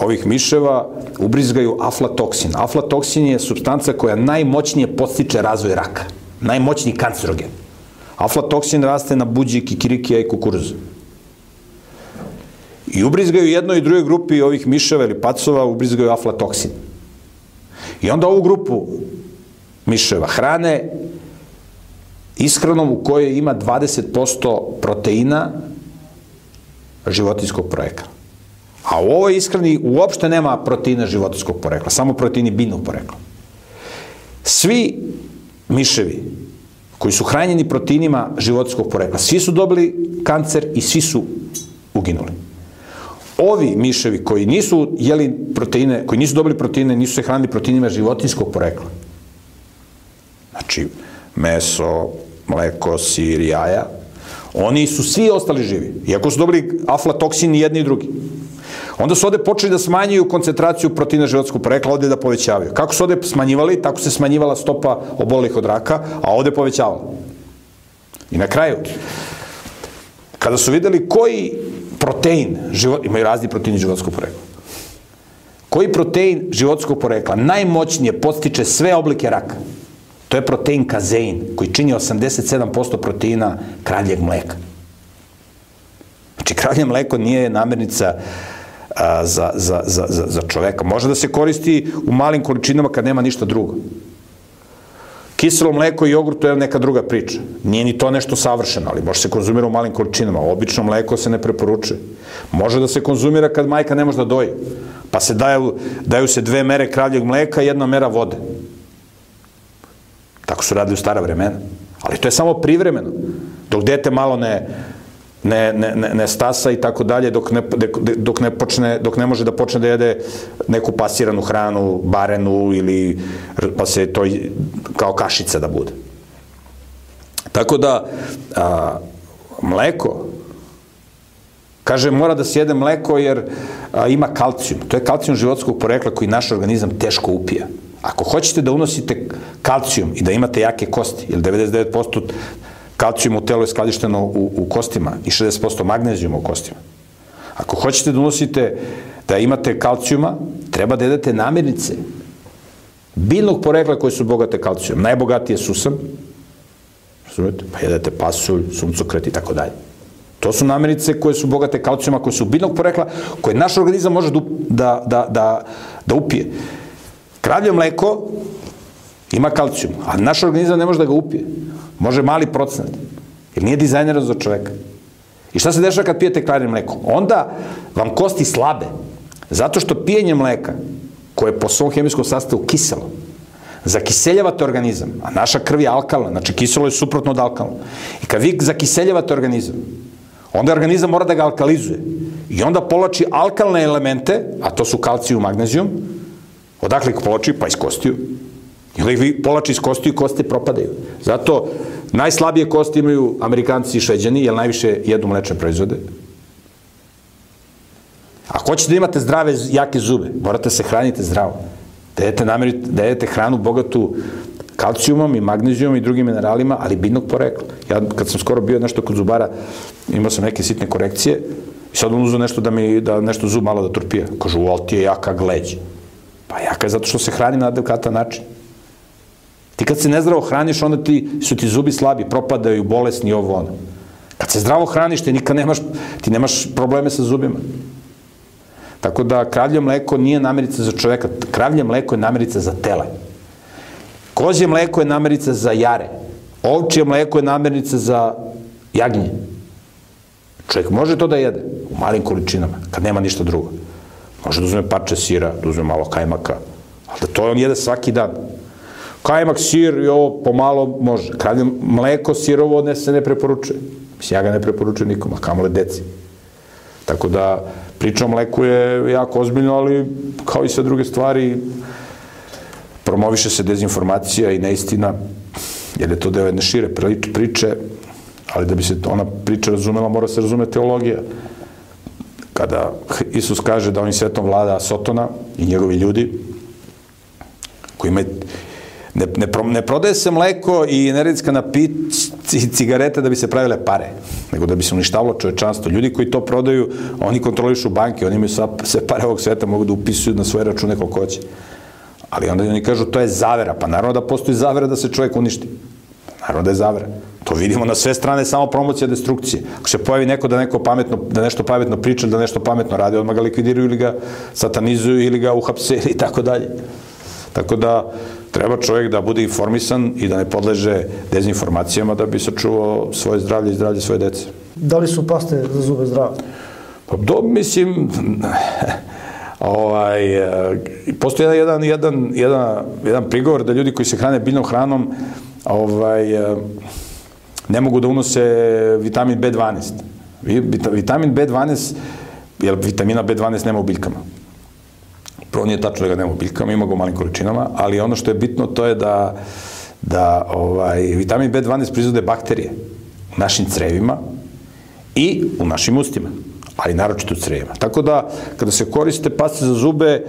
ovih miševa ubrizgaju aflatoksin. Aflatoksin je substanca koja najmoćnije podstiče razvoj raka. Najmoćniji kancerogen. Aflatoksin raste na buđi, kikirikija i kukuruzu. I ubrizgaju jednoj i drugoj grupi ovih miševa ili pacova, ubrizgaju aflatoksin. I onda ovu grupu miševa hrane ishranom u kojoj ima 20% proteina životinskog porekla. A u ovoj ishrani uopšte nema proteina životinskog porekla, samo proteini biljnog porekla. Svi miševi koji su hranjeni proteinima životinskog porekla, svi su dobili kancer i svi su uginuli. Ovi miševi koji nisu jeli proteine, koji nisu dobili proteine, nisu se hranili proteinima životinskog porekla. Znači, meso, mleko, sir, jaja, oni su svi ostali živi, iako su dobili aflatoksin i jedni i drugi. Onda su ovde počeli da smanjuju koncentraciju proteina životskog porekla, ovde da povećavaju. Kako su ovde smanjivali, tako se smanjivala stopa obolih od raka, a ovde povećavala. I na kraju, kada su videli koji protein, život, imaju razni proteini životskog porekla, koji protein životskog porekla najmoćnije postiče sve oblike raka, to je protein kazein, koji čini 87% proteina kravljeg mleka. Znači, kravlje mleko nije namirnica a, za, za, za, za, za čoveka. Može da se koristi u malim količinama kad nema ništa drugo. Kiselo mleko i jogurt to je neka druga priča. Nije ni to nešto savršeno, ali može se konzumira u malim količinama. Obično mleko se ne preporučuje. Može da se konzumira kad majka ne može da doji. Pa se daju, daju se dve mere kravljeg mleka i jedna mera vode. Tako su radili u stara vremena. Ali to je samo privremeno. Dok dete malo ne, ne, ne, ne, ne stasa i tako dalje, dok ne, dok, ne počne, dok ne može da počne da jede neku pasiranu hranu, barenu ili pa se to kao kašica da bude. Tako da, a, mleko, kaže mora da se jede mleko jer a, ima kalcijum. To je kalcijum životskog porekla koji naš organizam teško upija. Ako hoćete da unosite kalcijum i da imate jake kosti, jer 99% kalcijum u telu je skladišteno u, u kostima i 60% magnezijuma u kostima. Ako hoćete da unosite, da imate kalcijuma, treba da jedete namirnice biljnog porekla koje su bogate kalcijum. Najbogatije su sam, razumete, pa jedete pasulj, suncokret i tako dalje. To su namirnice koje su bogate kalcijuma, koje su biljnog porekla, koje naš organizam može da, da, da, da upije. Kravlje mleko ima kalcijum, a naš organizam ne može da ga upije. Može mali procenat. Jer nije dizajnera za čoveka. I šta se dešava kad pijete kravlje mleko? Onda vam kosti slabe. Zato što pijenje mleka, koje je po svom hemijskom sastavu kiselo, zakiseljavate organizam, a naša krv je alkalna, znači kiselo je suprotno od alkalna. I kad vi zakiseljavate organizam, onda organizam mora da ga alkalizuje. I onda polači alkalne elemente, a to su kalcijum, magnezijum, odakle ih polači? Pa iz kostiju. I onda ih polači iz kostiju i koste propadaju. Zato najslabije kosti imaju Amerikanci i Šveđani, jer najviše jedu mlečne proizvode. Ako hoćete da imate zdrave, jake zube, morate se hraniti zdravo. Da jedete, namerite, da jedete hranu bogatu kalcijumom i magnezijom i drugim mineralima, ali biljnog porekla. Ja kad sam skoro bio nešto kod zubara, imao sam neke sitne korekcije i sad on uzao nešto da mi, da nešto zub malo da turpija. Kažu, o, ti je jaka gleđ. Pa jaka je zato što se hrani na adekvatan način. Ti kad se nezdravo hraniš, onda ti, su ti zubi slabi, propadaju, bolesni, ovo ono. Kad se zdravo hraniš, ti nikad nemaš, ti nemaš probleme sa zubima. Tako da kravlje mleko nije namerica za čoveka, kravlje mleko je namerica za tele. Kozje mleko je namerica za jare. Ovčije mleko je namirnica za jagnje. Čovjek može to da jede u malim količinama, kad nema ništa drugo. Može da uzme parče sira, da uzme malo kajmaka, ali da to on jede svaki dan. Kajmak, sir i ovo pomalo može. Kravlje mleko, sirovo ne se ne preporučuje. Mislim, ja ga ne preporučujem nikom, a kamole deci. Tako da, priča o mleku je jako ozbiljno, ali kao i sve druge stvari, promoviše se dezinformacija i neistina, jer je to deo jedne šire priče, ali da bi se ona priča razumela, mora se razume teologija. Kada Isus kaže da on svetom vlada Sotona i njegovi ljudi, koji imaju Ne, ne, ne prodaje se mleko i energetska napit i cigarete da bi se pravile pare, nego da bi se uništavalo čovečanstvo. Ljudi koji to prodaju, oni kontrolišu banke, oni imaju sva, sve pare ovog sveta, mogu da upisuju na svoje račune koliko hoće. Ali onda oni kažu to je zavera, pa naravno da postoji zavera da se čovjek uništi. Naravno da je zavera. To vidimo na sve strane, samo promocija destrukcije. Ako se pojavi neko da neko pametno, da nešto pametno priča, da nešto pametno radi, odmah ga likvidiraju ili ga satanizuju ili ga uhapse i tako dalje. Tako da, treba čovjek da bude informisan i da ne podleže dezinformacijama da bi sačuvao svoje zdravlje i zdravlje svoje dece. Da li su paste za zube zdrave? Pa do, mislim, ovaj, postoji jedan, jedan, jedan, jedan prigovor da ljudi koji se hrane biljnom hranom ovaj, ne mogu da unose vitamin B12. Vitamin B12, jer vitamina B12 nema u biljkama. Prvo nije tačno da ga nema u biljkama, ima ga u malim količinama, ali ono što je bitno to je da, da ovaj, vitamin B12 proizvode bakterije u našim crevima i u našim ustima. ali naročito u crevima. Tako da, kada se koriste paste za zube,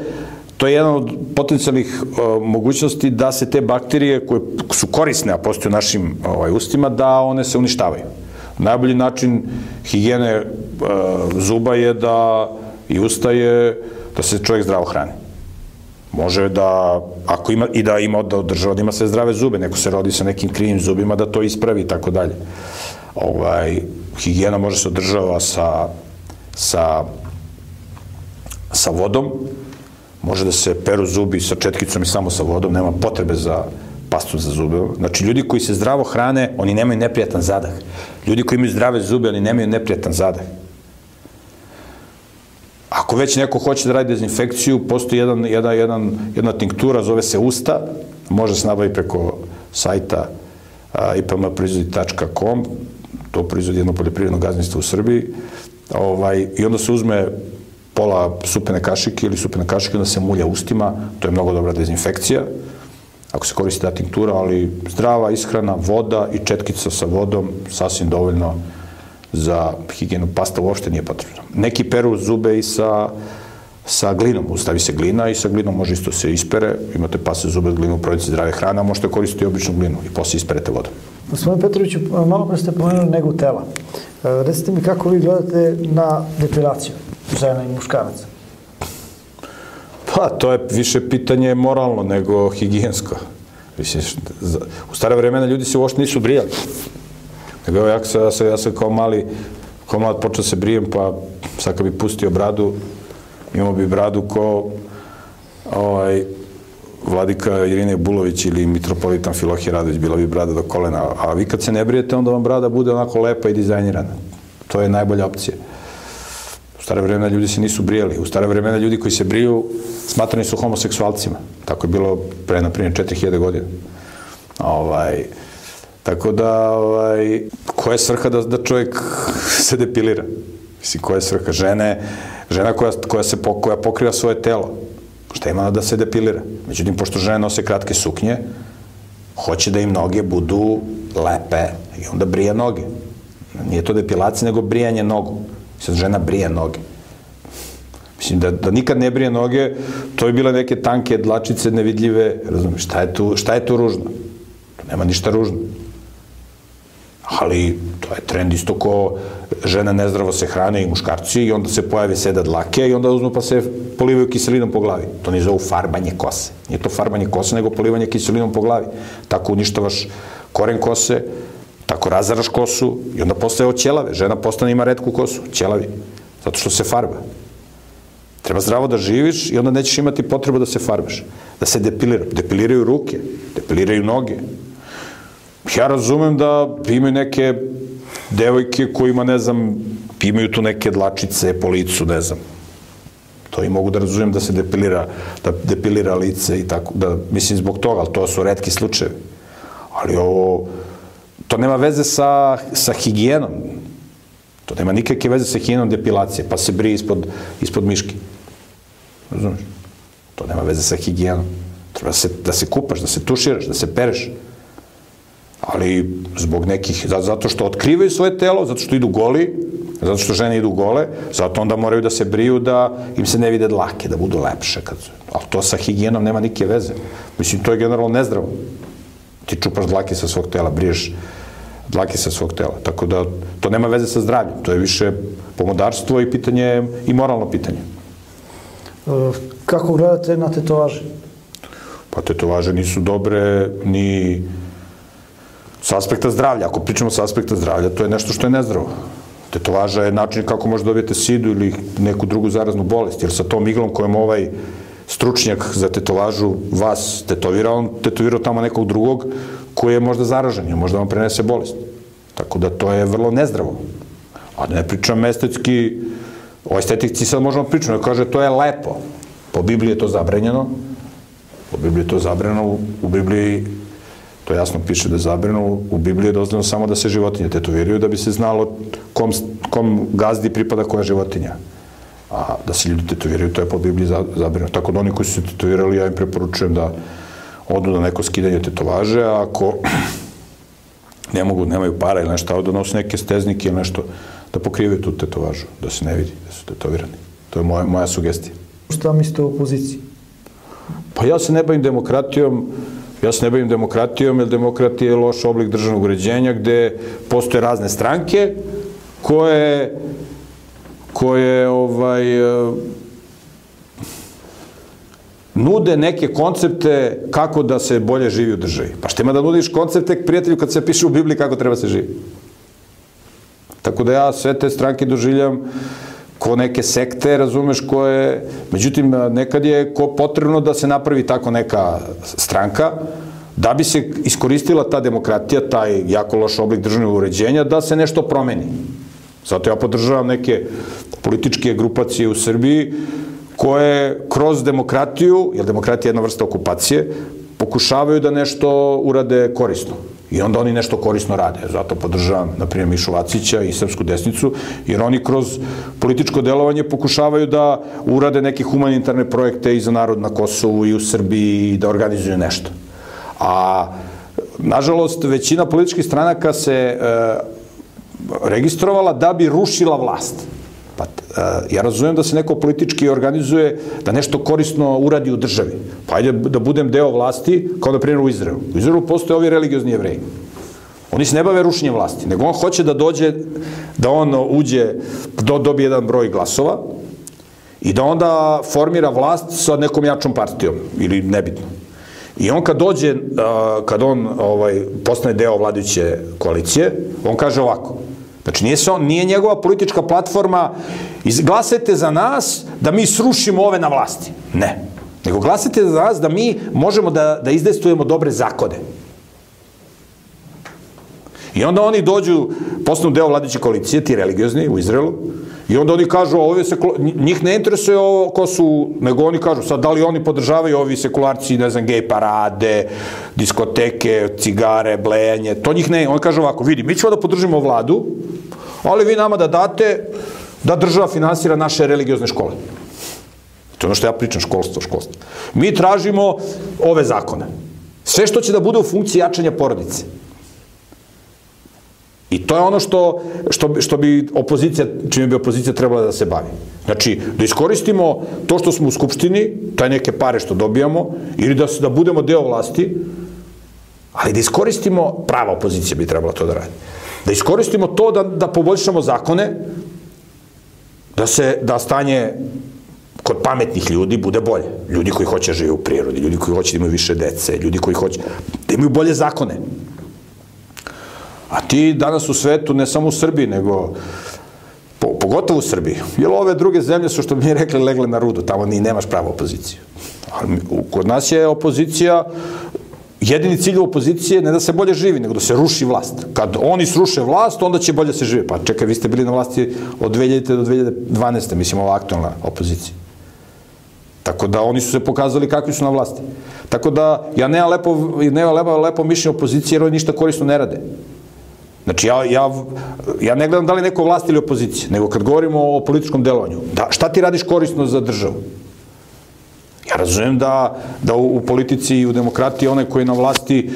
to je jedan od potencijalnih uh, mogućnosti da se te bakterije koje su korisne, a postoje u našim ovaj, ustima, da one se uništavaju. Najbolji način higijene uh, zuba je da i ustaje da se čovjek zdravo hrani. Može da, ako ima, i da ima, da održava, da ima sve zdrave zube, neko se rodi sa nekim krivim zubima, da to ispravi i tako dalje. Ovaj, higijena može se održava sa, sa, sa vodom, može da se peru zubi sa četkicom i samo sa vodom, nema potrebe za pastu za zube. Znači, ljudi koji se zdravo hrane, oni nemaju neprijatan zadah. Ljudi koji imaju zdrave zube, oni nemaju neprijatan zadah. Ako već neko hoće da radi dezinfekciju, postoji jedan, jedan, jedan, jedna tinktura, zove se usta, može se nabaviti preko sajta ipmproizvodi.com, to proizvodi jedno poljoprivredno gazdinstvo u Srbiji, ovaj, i onda se uzme pola supene kašike ili supene kašike, onda se mulja ustima, to je mnogo dobra dezinfekcija, ako se koristi ta tinktura, ali zdrava ishrana, voda i četkica sa vodom, sasvim dovoljno za higijenu. Pasta uopšte nije potrebna. Neki peru zube i sa, sa glinom. Ustavi se glina i sa glinom može isto se ispere. Imate pasta zube od glinu, prodajete zdrave hrana, možete koristiti običnu glinu i posle isperete vodom. Gospodin Petroviću, malo pre ste pomenuli negu tela. Recite mi kako vi gledate na depilaciju žena i muškaraca? Pa, to je više pitanje moralno nego higijensko. Mislim, u stare vremena ljudi se uopšte nisu brijali. Nego ja, se, ja, sam, ja sam kao mali, kao mlad počeo da se brijem, pa sad kad bi pustio bradu, imao bi bradu ko ovaj, vladika Irine Bulović ili mitropolitan Filohije Radović, bila bi brada do kolena. A vi kad se ne brijete, onda vam brada bude onako lepa i dizajnirana. To je najbolja opcija. Stare vremena ljudi se nisu brijali. U stare vremena ljudi koji se briju smatrani su homoseksualcima. Tako je bilo pre, na primjer, 4000 godina. Ovaj, tako da, ovaj, koja je svrha da, da čovjek se depilira? Mislim, koja je svrha? Žene, žena koja, koja, se, koja pokriva svoje telo Šta ima da se depilira? Međutim, pošto žene nose kratke suknje, hoće da im noge budu lepe i onda brije noge. Nije to depilacija, nego brijanje nogu. Sad žena brije noge. Mislim, da, da nikad ne brije noge, to je bile neke tanke dlačice nevidljive, razumiješ, šta je tu, šta je tu ružno? Tu nema ništa ružno. Ali to je trend isto ko žena nezdravo se hrane i muškarci i onda se pojavi seda dlake i onda uzmu pa se polivaju kiselinom po glavi. To ne zovu farbanje kose. Nije to farbanje kose, nego polivanje kiselinom po glavi. Tako uništavaš koren kose, tako razaraš kosu i onda postaje od ćelave. Žena postane ima redku kosu, ćelavi, zato što se farba. Treba zdravo da živiš i onda nećeš imati potrebu da se farbaš, da se depilira. Depiliraju ruke, depiliraju noge. Ja razumem da imaju neke devojke kojima, ne znam, imaju tu neke dlačice po licu, ne znam. To i mogu da razumem da se depilira, da depilira lice i tako, da, mislim, zbog toga, ali to su redki slučajevi. Ali ovo, to nema veze sa, sa higijenom. To nema nikakve veze sa higijenom depilacije, pa se brije ispod, ispod miški. Razumeš? To nema veze sa higijenom. Treba se, da se kupaš, da se tuširaš, da se pereš ali zbog nekih, zato što otkrivaju svoje telo, zato što idu goli, zato što žene idu gole, zato onda moraju da se briju da im se ne vide dlake, da budu lepše. Kad ali to sa higijenom nema nike veze. Mislim, to je generalno nezdravo. Ti čupaš dlake sa svog tela, briješ dlake sa svog tela. Tako da to nema veze sa zdravljem. To je više pomodarstvo i pitanje, i moralno pitanje. E, kako gledate na tetovaže? Pa tetovaže nisu dobre ni Sa aspekta zdravlja, ako pričamo sa aspekta zdravlja, to je nešto što je nezdravo. Tetovaža je način kako možete dobijete sidu ili neku drugu zaraznu bolest, jer sa tom iglom kojom ovaj stručnjak za tetovažu vas tetovira, on tetovirao tamo nekog drugog koji je možda zaražen, je možda vam prenese bolest. Tako da to je vrlo nezdravo. A da ne pričam estetski, o estetici sad možemo pričati, kaže to je lepo. Po Bibliji je to zabranjeno, po Bibliji je to zabranjeno, u, Bibliji To jasno piše da je zabrano. U Bibliji je dozvoljeno samo da se životinje tetoviraju da bi se znalo kom, kom gazdi pripada koja životinja. A da se ljudi tetoviraju, to je po Bibliji zabrano. Tako da oni koji su se tetovirali, ja im preporučujem da odu na neko skidanje tetovaže, a ako ne mogu, nemaju para ili nešto, da nose neke steznike ili nešto, da pokrivaju tu tetovažu, da se ne vidi da su tetovirani. To je moja, moja sugestija. Šta mislite o opoziciji? Pa ja se ne bavim demokratijom, ja se ne bavim demokratijom, jer demokratija je loš oblik državnog uređenja gde postoje razne stranke koje koje ovaj nude neke koncepte kako da se bolje živi u državi. Pa što ima da nudiš koncepte prijatelju kad se piše u Bibliji kako treba se živi? Tako da ja sve te stranke doživljam ko neke sekte, razumeš, koje... Međutim, nekad je ko potrebno da se napravi tako neka stranka, da bi se iskoristila ta demokratija, taj jako loš oblik državnog uređenja, da se nešto promeni. Zato ja podržavam neke političke grupacije u Srbiji koje kroz demokratiju, jer demokratija je jedna vrsta okupacije, pokušavaju da nešto urade korisno. I onda oni nešto korisno rade. Zato podržavam, na primjer, Mišu Vacića i Srpsku desnicu, jer oni kroz političko delovanje pokušavaju da urade neke humanitarne projekte i za narod na Kosovu i u Srbiji i da organizuju nešto. A, nažalost, većina političkih stranaka se e, registrovala da bi rušila vlast. Pa, e, ja razumem da se neko politički organizuje da nešto korisno uradi u državi. Pa ajde da budem deo vlasti, kao na primjer u Izraelu. U Izraelu postoje ovi religiozni jevreji. Oni se ne bave rušenjem vlasti, nego on hoće da dođe, da on uđe, do, dobije jedan broj glasova i da onda formira vlast sa nekom jačom partijom, ili nebitno. I on kad dođe, kad on ovaj, postane deo vladajuće koalicije, on kaže ovako, Znači, nije, se on, nije njegova politička platforma glasajte za nas da mi srušimo ove na vlasti. Ne. Nego glasajte za nas da mi možemo da, da izdestujemo dobre zakone. I onda oni dođu, postanu deo vladiće koalicije, ti religiozni u Izraelu, i onda oni kažu, ovi se, njih ne interesuje ovo ko su, nego oni kažu, sad da li oni podržavaju ovi sekularci, ne znam, gej parade, diskoteke, cigare, blejanje, to njih ne, oni kažu ovako, vidi, mi ćemo da podržimo vladu, ali vi nama da date da država finansira naše religiozne škole. To je ono što ja pričam, školstvo, školstvo. Mi tražimo ove zakone. Sve što će da bude u funkciji jačanja porodice. I to je ono što, što, što bi opozicija, čime bi opozicija trebala da se bavi. Znači, da iskoristimo to što smo u Skupštini, taj neke pare što dobijamo, ili da, da budemo deo vlasti, ali da iskoristimo, prava opozicija bi trebala to da radi, da iskoristimo to da, da poboljšamo zakone, da se, da stanje kod pametnih ljudi bude bolje. Ljudi koji hoće da žive u prirodi, ljudi koji hoće da imaju više dece, ljudi koji hoće da imaju bolje zakone. A ti danas u svetu, ne samo u Srbiji, nego po, pogotovo u Srbiji, jer ove druge zemlje su, što bi mi rekli, legle na rudu, tamo ni nemaš pravo opoziciju. Kod nas je opozicija, jedini cilj opozicije ne da se bolje živi, nego da se ruši vlast. Kad oni sruše vlast, onda će bolje se živi. Pa čekaj, vi ste bili na vlasti od 2000. do 2012. mislim, ova aktualna opozicija. Tako da oni su se pokazali kakvi su na vlasti. Tako da ja nemam lepo, nemam lepo, lepo mišljenje opozicije jer oni ništa korisno ne rade. Znači, ja, ja, ja ne gledam da li neko vlast ili opozicija, nego kad govorimo o političkom delovanju, da, šta ti radiš korisno za državu? Ja razumem da, da u, u politici i u demokratiji onaj koji je na vlasti,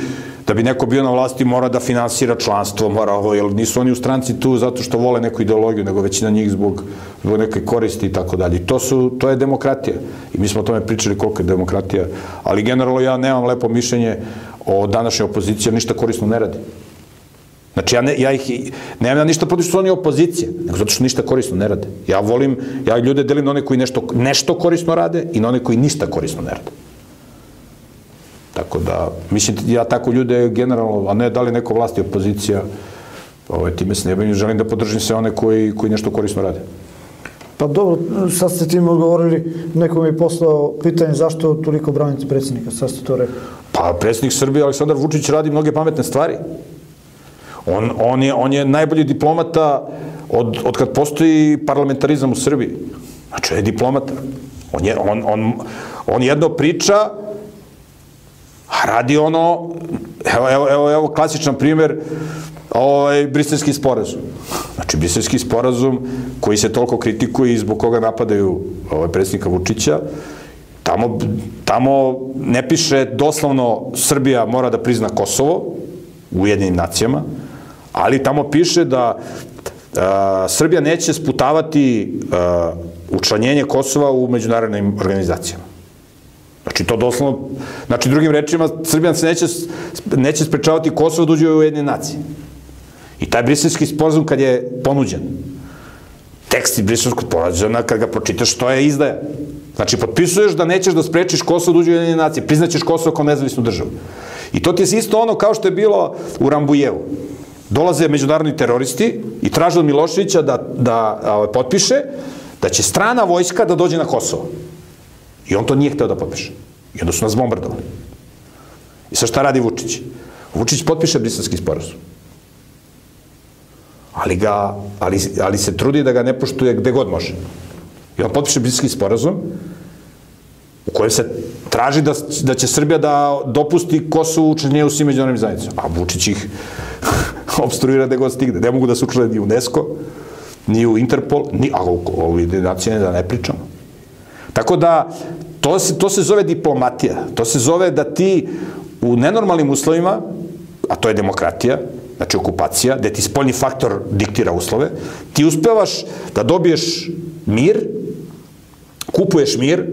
da bi neko bio na vlasti mora da finansira članstvo, mora ovo, jer nisu oni u stranci tu zato što vole neku ideologiju, nego većina njih zbog, zbog neke koristi i tako dalje. To, su, to je demokratija. I mi smo o tome pričali koliko je demokratija. Ali generalno ja nemam lepo mišljenje o današnjoj opoziciji, ništa korisno ne radi. Znači, ja, ne, ja ih, nemam ja ništa protiv što su oni opozicije, nego zato što ništa korisno ne rade. Ja volim, ja ljude delim na one koji nešto, nešto korisno rade i na one koji ništa korisno ne rade. Tako da, mislim, ja tako ljude generalno, a ne da li neko vlast i opozicija, ovaj, time se ne bavim, želim da podržim sve one koji, koji nešto korisno rade. Pa dobro, sad ste tim odgovorili, neko mi je poslao pitanje zašto toliko branite predsjednika, sad ste to rekli. Pa predsjednik Srbije, Aleksandar Vučić, radi mnoge pametne stvari. On, on, je, on je najbolji diplomata od, od kad postoji parlamentarizam u Srbiji. Znači, je diplomata. On, je, on, on, on jedno priča, a radi ono, evo, evo, evo, evo klasičan primer, ovaj, briselski sporazum. Znači, briselski sporazum koji se toliko kritikuje i zbog koga napadaju ovaj, predsjednika Vučića, tamo, tamo ne piše doslovno Srbija mora da prizna Kosovo u jedinim nacijama, ali tamo piše da Srbija neće sputavati učlanjenje Kosova u međunarodnim organizacijama. Znači, to doslovno, znači, drugim rečima, Srbija se neće, neće sprečavati Kosovo da uđe u jedne nacije. I taj briselski sporazum kad je ponuđen, tekst iz briselskog sporazuma, kad ga pročitaš, to je izdaja. Znači, potpisuješ da nećeš da sprečiš Kosovo da uđe u jedne nacije, priznaćeš Kosovo kao nezavisnu državu. I to ti je isto ono kao što je bilo u Rambujevu. Dolaze međunarodni teroristi i traže od Miloševića da, da a, potpiše da će strana vojska da dođe na Kosovo. I on to nije hteo da potpiše. I onda su nas bombardovali. I sa šta radi Vučić? Vučić potpiše briselski sporazum. Ali, ga, ali, ali se trudi da ga ne poštuje gde god može. I on potpiše briselski sporazum u kojem se traži da, da će Srbija da dopusti Kosovo učenje u svim međunarodnim zajednicama. A Vučić ih obstruira gde god stigne. Ne mogu da se učene ni UNESCO, ni u Interpol, ni, a o nacije da ne pričamo. Tako da, to se, to se zove diplomatija. To se zove da ti u nenormalnim uslovima, a to je demokratija, znači okupacija, gde ti spoljni faktor diktira uslove, ti uspevaš da dobiješ mir, kupuješ mir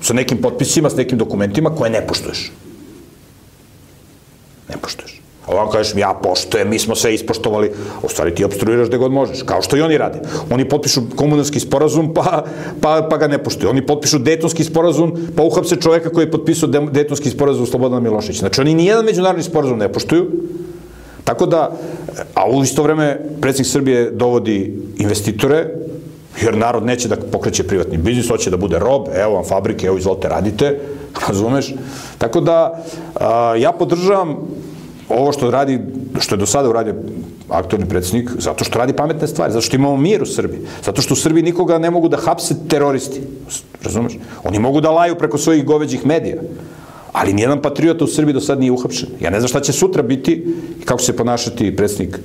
sa nekim potpisima, sa nekim dokumentima koje ne poštuješ. Ne poštuješ. Ovako kažeš, ja poštojem, mi smo sve ispoštovali, u stvari ti obstruiraš gde god možeš, kao što i oni rade. Oni potpišu komunalski sporazum, pa, pa, pa ga ne poštuju. Oni potpišu detonski sporazum, pa uhapse čoveka koji je potpisao detonski sporazum Slobodana Milošića. Znači, oni nijedan međunarodni sporazum ne poštuju, Tako da, a u isto vreme predsjednik Srbije dovodi investitore, jer narod neće da pokreće privatni biznis, hoće da bude rob, evo vam fabrike, evo izvolite radite, razumeš? Tako da, a, ja podržavam ovo što radi, što je do sada uradio aktorni predsjednik, zato što radi pametne stvari, zato što imamo mir u Srbiji, zato što u Srbiji nikoga ne mogu da hapse teroristi, razumeš? Oni mogu da laju preko svojih goveđih medija, ali nijedan patriota u Srbiji do sad nije uhapšen. Ja ne znam šta će sutra biti i kako će se ponašati predsjednik,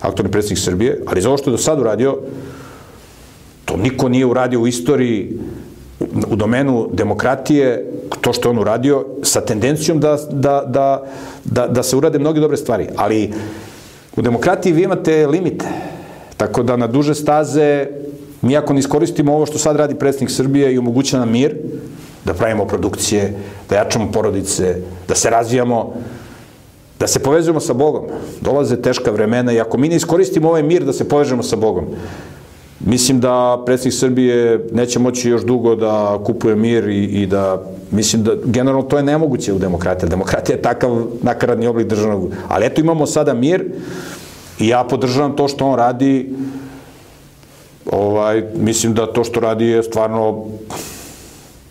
aktorni predsjednik Srbije, ali za ovo što je do sad uradio, to niko nije uradio u istoriji u domenu demokratije, to što je on uradio, sa tendencijom da, da, da, da, da se urade mnoge dobre stvari. Ali u demokratiji vi imate limite. Tako da na duže staze, mi ako ne iskoristimo ovo što sad radi predsjednik Srbije i omoguća nam mir, da pravimo produkcije, da jačamo porodice, da se razvijamo, da se povezujemo sa Bogom. Dolaze teška vremena i ako mi ne iskoristimo ovaj mir da se povežemo sa Bogom, mislim da predsjednik Srbije neće moći još dugo da kupuje mir i, i da, mislim da generalno to je nemoguće u demokratiji. Demokratija je takav nakaradni oblik državnog, ali eto imamo sada mir i ja podržavam to što on radi, ovaj, mislim da to što radi je stvarno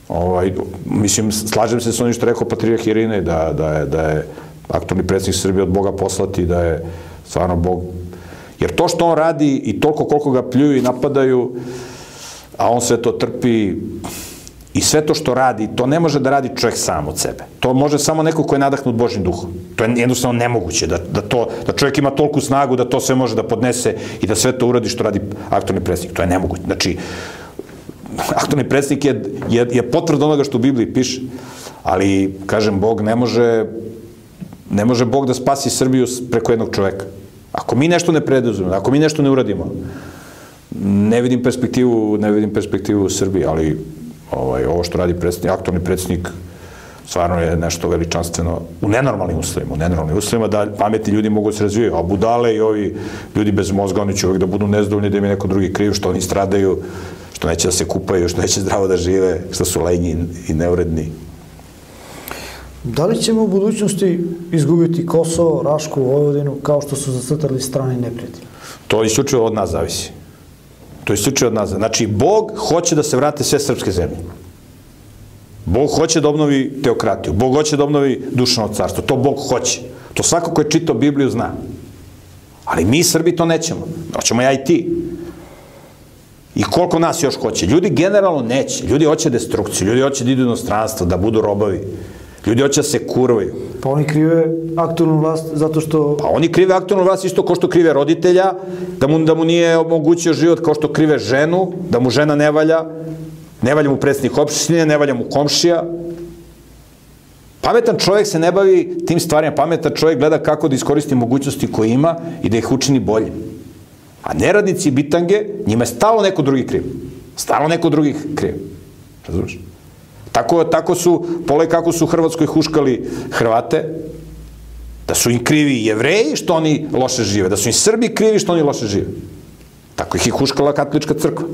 Ovaj, mislim, slažem se sa onim što rekao Patriarh Irine, da, da, je, da je aktorni predsjednik Srbije od Boga poslati, da je stvarno Bog... Jer to što on radi i toliko koliko ga pljuju i napadaju, a on sve to trpi i sve to što radi, to ne može da radi čovjek sam od sebe. To može samo neko ko je nadahnut Božim duhom. To je jednostavno nemoguće, da, da, to, da čovjek ima tolku snagu da to sve može da podnese i da sve to uradi što radi aktorni predsjednik. To je nemoguće. Znači, aktualni predsjednik je, je, je potvrd onoga što u Bibliji piše. Ali, kažem, Bog ne može, ne može Bog da spasi Srbiju preko jednog čoveka. Ako mi nešto ne preduzimo, ako mi nešto ne uradimo, ne vidim perspektivu, ne vidim perspektivu u Srbiji, ali ovaj, ovo što radi predsjednik, aktualni predsjednik, stvarno je nešto veličanstveno u nenormalnim uslovima, u nenormalnim uslovima da pametni ljudi mogu da se razvijaju, a budale i ovi ljudi bez mozga, oni će uvijek da budu nezdovoljni, da im je neko drugi kriv, što oni stradaju, što neće da se kupaju, što neće zdravo da žive, što su lenji i neuredni. Da li ćemo u budućnosti izgubiti Kosovo, Rašku, Vojvodinu, kao što su zacrtali strani neprijatelji? To isključivo od nas zavisi. To isključivo od nas. Znači, Bog hoće da se vrate sve srpske zemlje. Bog hoće da obnovi teokratiju. Bog hoće da obnovi dušano carstvo. To Bog hoće. To svako ko je čitao Bibliju zna. Ali mi Srbi to nećemo. Hoćemo ja i ti. I koliko nas još hoće? Ljudi generalno neće. Ljudi hoće destrukciju, ljudi hoće da idu inostranstvo, da budu robovi. Ljudi hoće da se kurvaju. Pa oni krive aktualnu vlast zato što... Pa oni krive aktualnu vlast isto kao što krive roditelja, da mu, da mu nije omogućio život kao što krive ženu, da mu žena ne valja, ne valja mu predsjednik opštine, ne valja mu komšija. Pametan čovjek se ne bavi tim stvarima, pametan čovjek gleda kako da iskoristi mogućnosti koje ima i da ih učini bolje. A neradnici bitange, njima je stalo neko drugi kriv. Stalo neko drugi kriv. Razumeš? Tako, tako su, pole kako su u Hrvatskoj huškali Hrvate, da su im krivi jevreji što oni loše žive, da su im Srbi krivi što oni loše žive. Tako ih je huškala katolička crkva.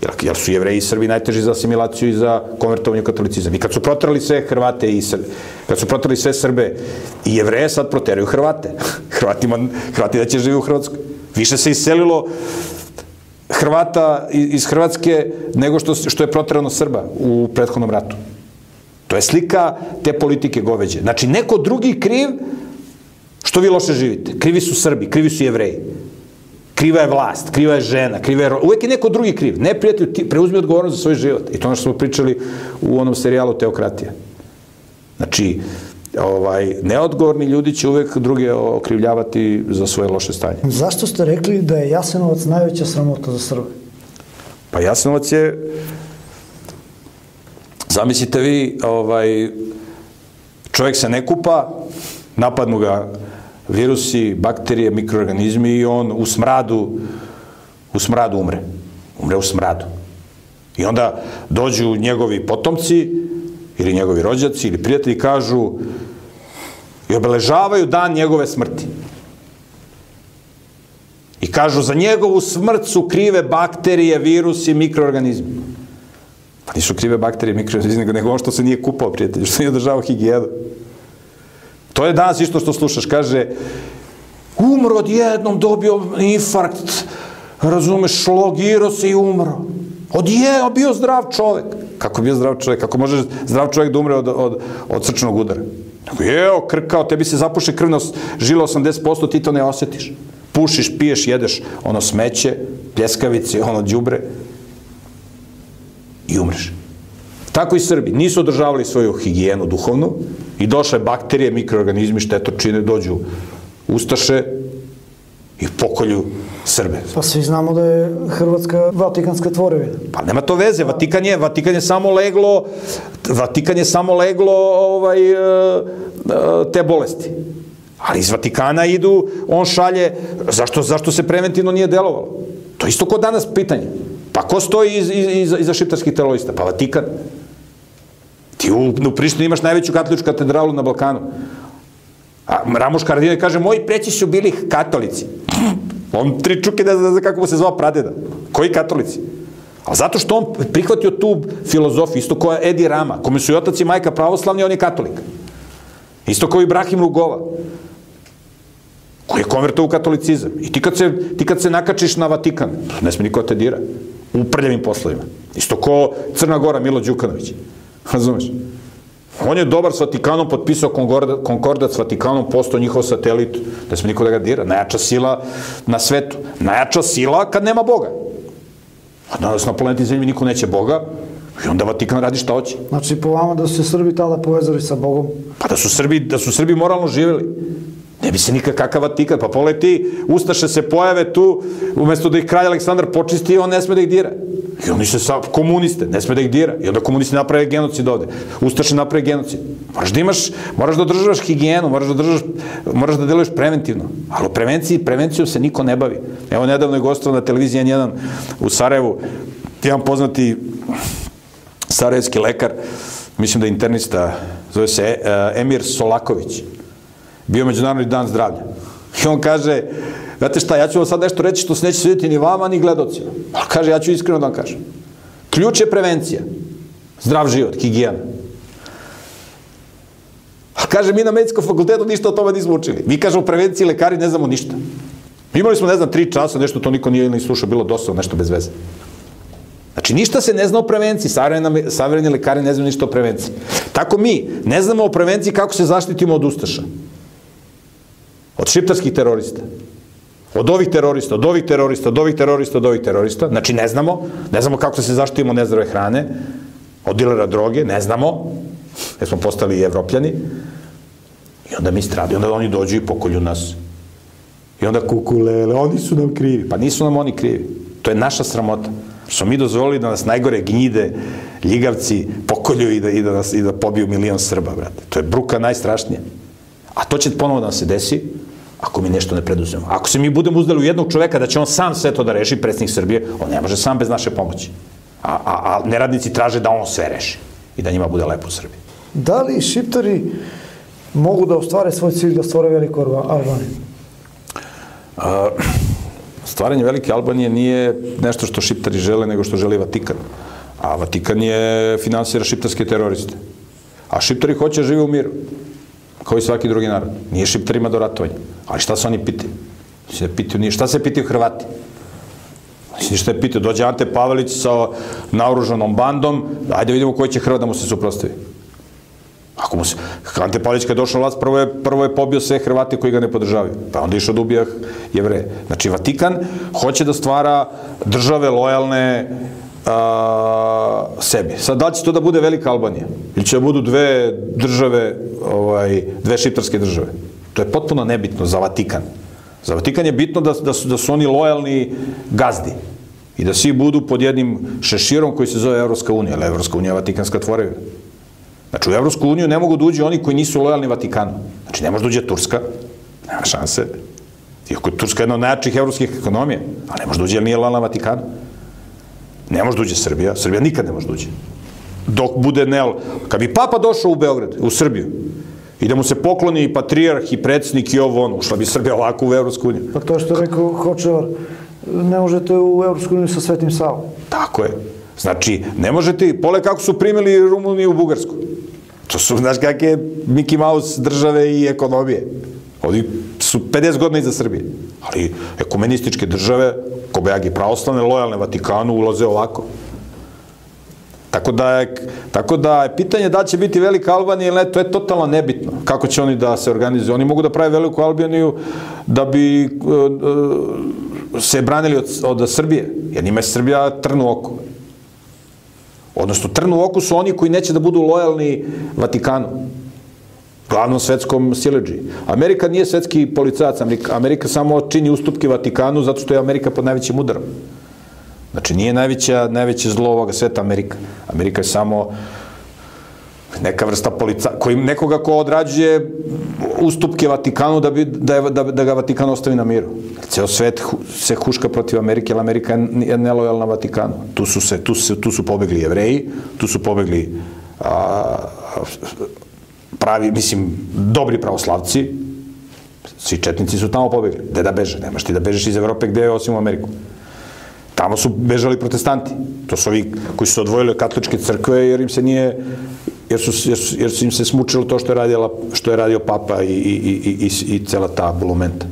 Jer, jer su jevreji i Srbi najteži za asimilaciju i za konvertovanje u katolicizam. I kad su protrali sve Hrvate i Srbe, kad su protrali sve Srbe i jevreje, sad proteraju Hrvate. Hrvatima, Hrvati da će živi u Hrvatskoj. Više se iselilo Hrvata iz Hrvatske nego što, što je proterano Srba u prethodnom ratu. To je slika te politike goveđe. Znači, neko drugi kriv što vi loše živite. Krivi su Srbi, krivi su jevreji. Kriva je vlast, kriva je žena, kriva je... Uvijek je neko drugi kriv. Ne, prijatelju, ti preuzmi odgovornost za svoj život. I to ono što smo pričali u onom serijalu Teokratija. Znači, ovaj, neodgovorni ljudi će uvek druge okrivljavati za svoje loše stanje. Zašto ste rekli da je Jasenovac najveća sramota za Srbe? Pa Jasenovac je, zamislite vi, ovaj, čovjek se ne kupa, napadnu ga virusi, bakterije, mikroorganizmi i on u smradu, u smradu umre. Umre u smradu. I onda dođu njegovi potomci ili njegovi rođaci ili prijatelji kažu i obeležavaju dan njegove smrti. I kažu za njegovu smrt su krive bakterije, virusi, mikroorganizmi. Pa nisu krive bakterije, mikroorganizmi, nego ono što se nije kupao, prijatelji, što nije održavao higijenu. To je danas isto što slušaš, kaže, umro odjednom, dobio infarkt, razumeš, logiro se i umro. Odjednom, bio zdrav čovek. Kako bio zdrav čovek? Kako može zdrav čovek da umre od, od, od srčnog udara? Nego, jeo, krkao, tebi se zapuše krvna žila 80%, ti to ne osetiš. Pušiš, piješ, jedeš ono smeće, pljeskavice, ono đubre i umreš. Tako i Srbi. Nisu održavali svoju higijenu duhovnu i došle bakterije, mikroorganizmi, štetočine, dođu Ustaše i pokolju Srbe. Pa svi znamo da je Hrvatska vatikanska tvorevina. Pa nema to veze, Vatikan je, Vatikan je samo leglo, Vatikan je samo leglo ovaj, e, e, te bolesti. Ali iz Vatikana idu, on šalje, zašto, zašto se preventivno nije delovalo? To isto kod danas pitanje. Pa ko stoji iz, iz, iz, iza šiptarskih terorista? Pa Vatikan. Ti u, u Prištini imaš najveću katoličku katedralu na Balkanu. A Ramoš Karadine kaže, moji preći su bili katolici. On tri čuke ne zna, kako mu se zvao pradeda. Koji katolici? A zato što on prihvatio tu filozofiju, isto koja Edi Rama, kome su i otac i majka pravoslavni, on je katolik. Isto kao Ibrahim Lugova, koji je konvertao u katolicizam. I ti kad se, ti kad se nakačiš na Vatikan, ne sme niko da te dira. U prljavim poslovima. Isto ko Crna Gora, Milo Đukanović. Razumeš? On je dobar s Vatikanom, potpisao konkordat s Vatikanom, postao njihov satelit, da sme niko da ga dira. Najjača sila na svetu. Najjača sila kad nema Boga. A danas na planeti Zemlji niko neće Boga, I onda Vatikan radi šta hoće. Znači, po vama da su se Srbi tada povezali sa Bogom? Pa da su Srbi, da su Srbi moralno živeli. Ne bi se nikak kakav Vatikan. Pa poleti, Ustaše se pojave tu, umesto da ih kralj Aleksandar počisti, on ne sme da ih dira. I oni se sa komuniste, ne sme da ih dira. I onda komunisti naprave genocid ovde. Ustaše naprave genocid. Moraš da imaš, moraš da održavaš higijenu, moraš da održavaš, moraš da deluješ preventivno. Ali u prevenciji, prevencijom se niko ne bavi. Evo, nedavno je gostovao na televiziji N1 u Sarajevu, jedan poznati sarajevski lekar, mislim da je internista, zove se e, Emir Solaković, bio Međunarodni dan zdravlja. I on kaže, znate šta, ja ću vam sad nešto reći što se neće svidjeti ni vama, ni gledocima. Ali kaže, ja ću iskreno da vam kažem. Ključ je prevencija. Zdrav život, higijena. A kaže, mi na medicinskom fakultetu ništa o tome nismo učili. Mi kažemo prevenciji, lekari ne znamo ništa. Imali smo, ne znam, tri časa, nešto to niko nije ni slušao, bilo dosta, nešto bez veze. Znači, ništa se ne zna o prevenciji. Savremeni, savremeni lekari ne znaju ništa o prevenciji. Tako mi ne znamo o prevenciji kako se zaštitimo od ustaša. Od šiptarskih terorista. Od ovih terorista, od ovih terorista, od ovih terorista, od ovih terorista. Znači, ne znamo. Ne znamo kako se zaštitimo od nezdrave hrane. Od dilera droge. Ne znamo. Jer smo postali i evropljani. I onda mi stradi. Onda oni dođu i pokolju nas. I onda kukulele, oni su nam krivi. Pa nisu nam oni krivi. To je naša sramota. Što mi dozvolili da nas najgore gnjide, ljigavci pokolju i da, i da, nas, i da pobiju milion Srba, brate. To je bruka najstrašnija. A to će ponovo da nam se desi, ako mi nešto ne preduzmemo. Ako se mi budemo uzdali u jednog čoveka da će on sam sve to da reši, predsjednik Srbije, on ne može sam bez naše pomoći. A, a, a neradnici traže da on sve reši i da njima bude lepo u Srbiji. Da li šiptari mogu da ostvare svoj cilj da stvore veliku Albaniju? Stvaranje velike Albanije nije nešto što šiptari žele, nego što želi Vatikan. A Vatikan je finansira šiptarske teroriste. A šiptari hoće da žive u miru. Kao i svaki drugi narod. Nije šiptarima do ratovanja. Ali šta se oni pitaju? Se pitaju. Šta se pitaju Hrvati? Mislim, šta je pitao? Dođe Ante Pavelić sa naoružanom bandom, ajde vidimo koji će Hrvat da mu se suprostavi. Ako mu se, Ante Pavelić kad je došao vlast, prvo je, prvo je pobio sve Hrvate koji ga ne podržavaju. Pa onda išao da ubija jevreje. Znači, Vatikan hoće da stvara države lojalne a, sebi. Sad, da li će to da bude Velika Albanija? Ili će da budu dve države, ovaj, dve šiptarske države? To je potpuno nebitno za Vatikan. Za Vatikan je bitno da, da, su, da su oni lojalni gazdi i da svi budu pod jednim šeširom koji se zove Evropska unija, ali Evropska unija je Vatikanska tvorevina. Znači, u Evropsku uniju ne mogu da uđe oni koji nisu lojalni Vatikanu. Znači, ne može da uđe Turska, nema šanse. Iako je Turska jedna od najjačih evropskih ekonomija, a ne može da uđe, jer nije lojalna Vatikanu. Ne može da uđe Srbija, Srbija nikad ne može da uđe. Dok bude nel... Kad bi papa došao u Beograd, u Srbiju, i da mu se pokloni i patrijarh i predsjednik i ovo ono, ušla bi Srbija ovako u Evropsku uniju. Pa to što je rekao Hočevar, ne možete u Evropsku uniju sa Svetim Savom. Tako je. Znači, ne možete, pole kako su primili Rumuniju u Bugarsku. To su, znaš, kakve Mickey Mouse države i ekonomije. Oni su 50 godina iza Srbije. Ali ekumenističke države, kobejagi pravoslavne, lojalne Vatikanu, ulaze ovako. Tako da, je, tako da je pitanje da će biti velika Albanija ili ne, to je totalno nebitno. Kako će oni da se organizuju? Oni mogu da prave veliku Albaniju da bi uh, uh, se branili od, od Srbije. Jer njima je Srbija trnu oko. Odnosno, trnu oku su oni koji neće da budu lojalni Vatikanu glavnom svetskom sileđi. Amerika nije svetski policajac, Amerika samo čini ustupke Vatikanu zato što je Amerika pod najvećim udarom. Znači, nije najveća, najveće zlo ovoga sveta Amerika. Amerika je samo neka vrsta polica, koji nekoga ko odrađuje ustupke Vatikanu da, bi, da, je, da, da ga Vatikan ostavi na miru. Ceo svet se huška protiv Amerike, ali Amerika je nelojalna Vatikanu. Tu su, se, tu, su, tu su pobegli jevreji, tu su pobegli a, pravi, mislim, dobri pravoslavci, svi četnici su tamo pobegli. Gde da beže? Nemaš ti da bežeš iz Evrope gde je osim u Ameriku. Tamo su bežali protestanti. To su ovi koji su odvojili od katoličke crkve jer im se nije jer su, jer su, jer su im se smučilo to što je, radila, što je radio papa i, i, i, i, i cela ta bulumenta.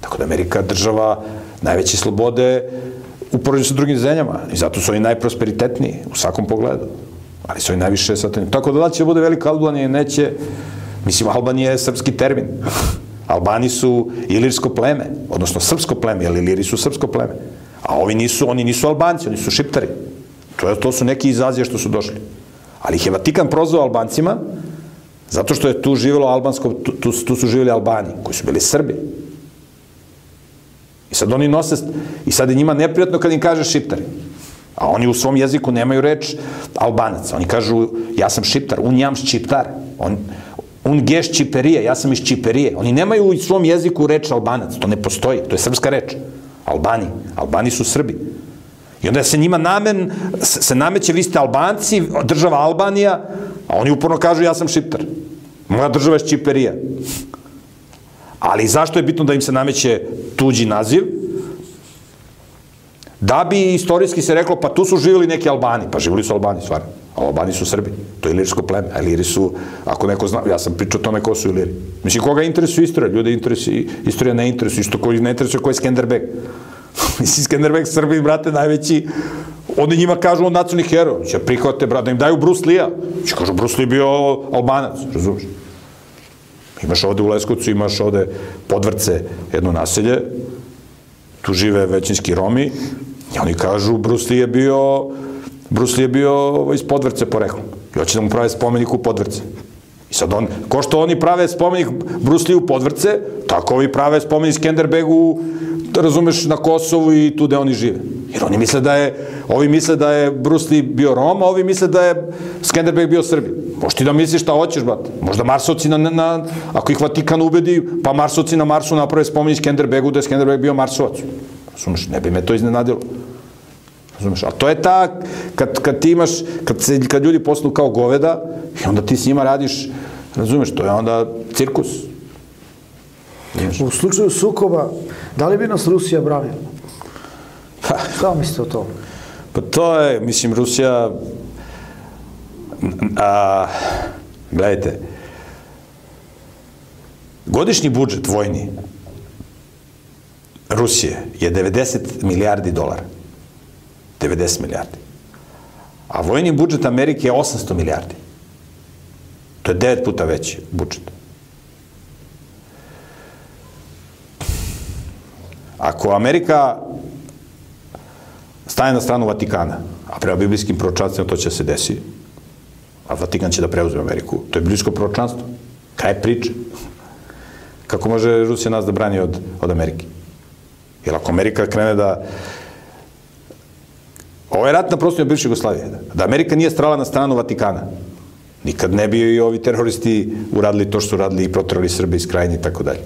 Tako da Amerika država najveće slobode u poređenju sa drugim zemljama i zato su oni najprosperitetniji u svakom pogledu. Ali su oni najviše satani. Tako da da će da bude velika Albanija neće, mislim, Albanija je srpski termin. Albani su ilirsko pleme, odnosno srpsko pleme, jer Iliri su srpsko pleme. A ovi nisu, oni nisu Albanci, oni su Šiptari. To, je, to su neki iz Azije što su došli. Ali ih je Vatikan prozvao Albancima, zato što je tu živjelo albansko, tu, tu, tu su živjeli Albani, koji su bili Srbi. I sad oni nose, i sad je njima neprijatno kad im kaže Šiptari. A oni u svom jeziku nemaju reč albanac. Oni kažu, ja sam šiptar, un jam šiptar. On, un geš čiperije, ja sam iz čiperije. Oni nemaju u svom jeziku reč albanac. To ne postoji, to je srpska reč. Albani. Albani su Srbi. I onda se njima namen, se nameće, vi ste Albanci, država Albanija, a oni uporno kažu ja sam Šiptar. Moja država je Čiperija. Ali zašto je bitno da im se nameće tuđi naziv? Da bi istorijski se reklo, pa tu su živjeli neki Albani. Pa živjeli su Albani, stvarno. A Albani su Srbi. To je ilirsko pleme. A Iliri su, ako neko zna, ja sam pričao o tome ko su Iliri. Mislim, koga interesuje istorija? Ljude interesuje, istorija ne interesuje. Isto koji ne interesuje ko je Skenderbeg. Mislim, Skenderbeg, Srbi, brate, najveći, oni njima kažu on nacionalni hero. Će prihvate, brate, da im daju Bruce Lee-a. Će kažu, Bruce Lee bio Albanac, razumiješ? Imaš ovde u Leskovcu, imaš ovde podvrce, jedno naselje, tu žive većinski Romi, i oni kažu, Bruce Lee je bio, Bruce Lee je bio iz podvrce poreklom. I hoće da mu prave spomenik u podvrce. I sad on, ko što oni prave spomenik Bruce Lee u podvrce, tako ovi prave spomenik Skenderbegu da razumeš, na Kosovu i tu gde oni žive. Jer oni misle da je, ovi misle da je Bruce Lee bio Rom, a ovi misle da je Skenderbeg bio Srbi. Možeš ti da misliš šta hoćeš, brate. Možda Marsovci na, na, ako ih Vatikan ubedi, pa Marsovci na Marsu naprave spomenji Skenderbegu da je Skenderbeg bio Marsovac. Razumeš, ne bi me to iznenadilo. Razumeš? A to je ta, kad, kad ti imaš, kad, se, kad ljudi poslu kao goveda, i onda ti s njima radiš, razumeš, to je onda cirkus. U slučaju sukoba, da li bi nas Rusija branila? Pa, Šta mislite o tome? Pa to je, mislim, Rusija... A, gledajte, godišnji budžet vojni Rusije je 90 milijardi dolara. 90 milijardi. A vojni budžet Amerike je 800 milijardi. To je 9 puta veći budžet. Ako Amerika stane na stranu Vatikana, a prema biblijskim proročanstvima to će se desiti, a Vatikan će da preuzme Ameriku, to je biblijsko proročanstvo. Kraj priče. Kako može Rusija nas da brani od, od Amerike? Jer ako Amerika krene da... Ovo je rat na prostoru bivše Jugoslavije. Da Amerika nije strala na stranu Vatikana, nikad ne bi i ovi teroristi uradili to što su radili i proterali Srbi iz krajine i tako dalje.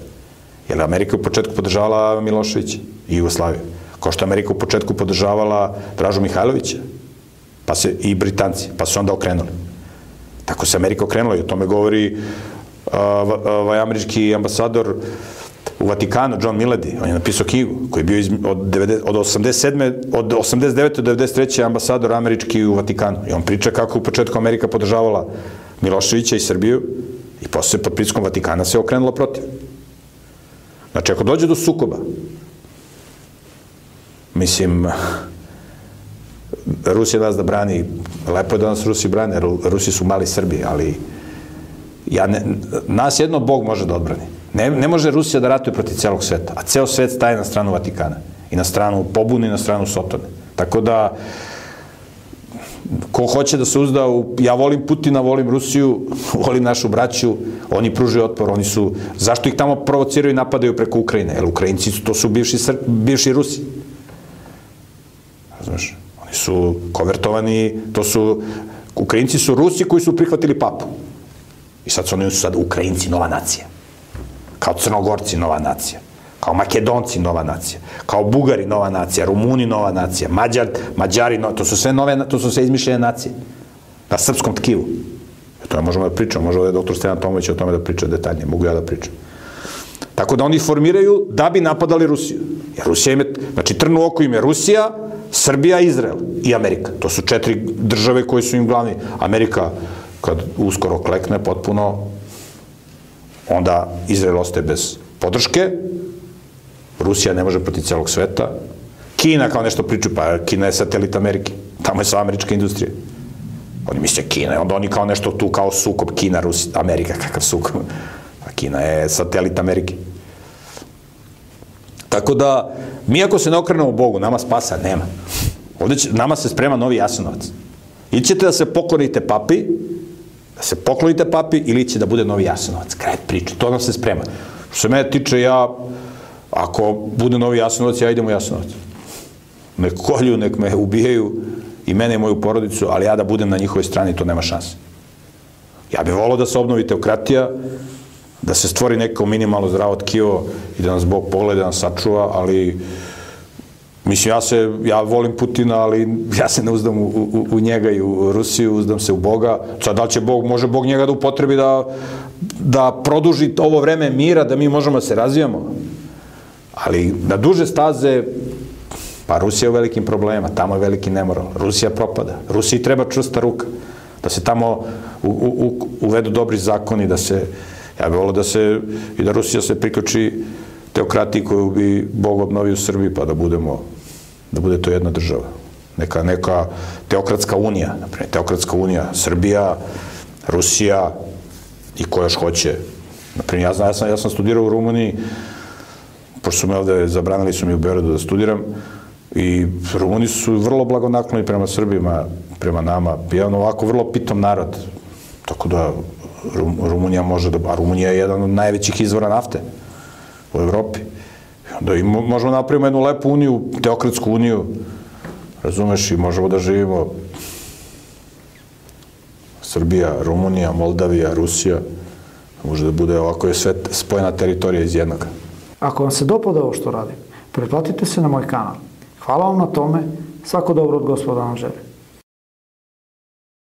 Jer Amerika u početku podržavala Miloševića i Jugoslaviju. Kao što Amerika u početku podržavala Dražu Mihajlovića, pa se i Britanci, pa su onda okrenuli. Tako se Amerika okrenula i o tome govori ovaj američki ambasador u Vatikanu, John Milledy, on je napisao knjigu, koji je bio iz, od, 90, od 87. od 89. do 93. ambasador američki u Vatikanu. I on priča kako u početku Amerika podržavala Miloševića i Srbiju i posle pod pritiskom Vatikana se okrenula protiv. Znači, ako dođe do sukoba, mislim, Rusija nas da brani, lepo je da nas Rusi brane, Rusi su mali Srbi, ali ja ne, nas jedno Bog može da odbrani. Ne, ne može Rusija da ratuje protiv celog sveta, a ceo svet staje na stranu Vatikana i na stranu pobune i na stranu Sotone. Tako da, ko hoće da se uzda u, ja volim Putina, volim Rusiju, volim našu braću, oni pružaju otpor, oni su, zašto ih tamo provociraju i napadaju preko Ukrajine? Jer Ukrajinci, to su bivši, bivši Rusi. Razumeš? Oni su konvertovani, to su, Ukrajinci su Rusi koji su prihvatili papu. I sad su oni su sad Ukrajinci, nova nacija. Kao Crnogorci, nova nacija. Kao Makedonci, nova nacija. Kao Bugari, nova nacija. Rumuni, nova nacija. Mađar, Mađari, no, to su sve nove, to su sve izmišljene nacije. Na srpskom tkivu. E, to je možemo da pričamo, može je doktor Stevan Tomović o tome da priča detaljnije, mogu ja da pričam. Tako da oni formiraju da bi napadali Rusiju. Jer Rusija im je, znači trnu oko im je Rusija, Srbija, Izrael i Amerika. To su četiri države koje su im glavni. Amerika, kad uskoro klekne potpuno, onda Izrael ostaje bez podrške, Rusija ne može protiv celog sveta, Kina kao nešto priču, pa Kina je satelit Amerike, tamo je sva američka industrija. Oni misle Kina, onda oni kao nešto tu, kao sukob Kina, Rusija, Amerika, kakav sukob. A Kina je satelit Amerike. Tako da, mi ako se ne okrenemo Bogu, nama spasa nema. Ovde će, nama se sprema novi Jasenovac. Ili ćete da se poklonite papi, da se poklonite papi, ili će da bude novi Jasenovac. Kraj priče, to nam se sprema. Što se mene tiče, ja, ako bude novi Jasenovac, ja idem u Jasenovac. Nek kolju, nek me ubijaju i mene i moju porodicu, ali ja da budem na njihovoj strani, to nema šanse. Ja bih volao da se obnovi teokratija, da se stvori neko minimalno zdravo tkivo i da nas Bog pogleda, da nas sačuva, ali mislim, ja se, ja volim Putina, ali ja se ne uzdam u, u, u njega i u Rusiju, uzdam se u Boga. Sad, da li će Bog, može Bog njega da upotrebi da, da produži ovo vreme mira, da mi možemo da se razvijamo. Ali na duže staze, pa Rusija je u velikim problema, tamo je veliki nemoral. Rusija propada. Rusiji treba čvrsta ruka. Da se tamo u, u, uvedu dobri zakoni, da se Ja bih volio da se, i da Rusija se priključi teokratiji koju bi Bog obnovio u Srbiji, pa da budemo, da bude to jedna država. Neka, neka teokratska unija, naprimjer, teokratska unija, Srbija, Rusija i ko još hoće. Naprimjer, ja, znam, ja, sam, ja sam studirao u Rumuniji, pošto su me ovde, zabranili su mi u Beogradu da studiram, i Rumuni su vrlo blagonakloni prema Srbima, prema nama. Jedan ovako vrlo pitom narod. Tako da Rum, Rumunija može da, a Rumunija je jedan od najvećih izvora nafte u Evropi. Onda i mo- možemo napravimo jednu lepu uniju, teokratsku uniju, razumeš, i možemo da živimo Srbija, Rumunija, Moldavija, Rusija, može da bude ovako je sve spojena teritorija iz jednog. Ako vam se dopada ovo što radim, pretplatite se na moj kanal. Hvala vam na tome, svako dobro od gospoda vam želim.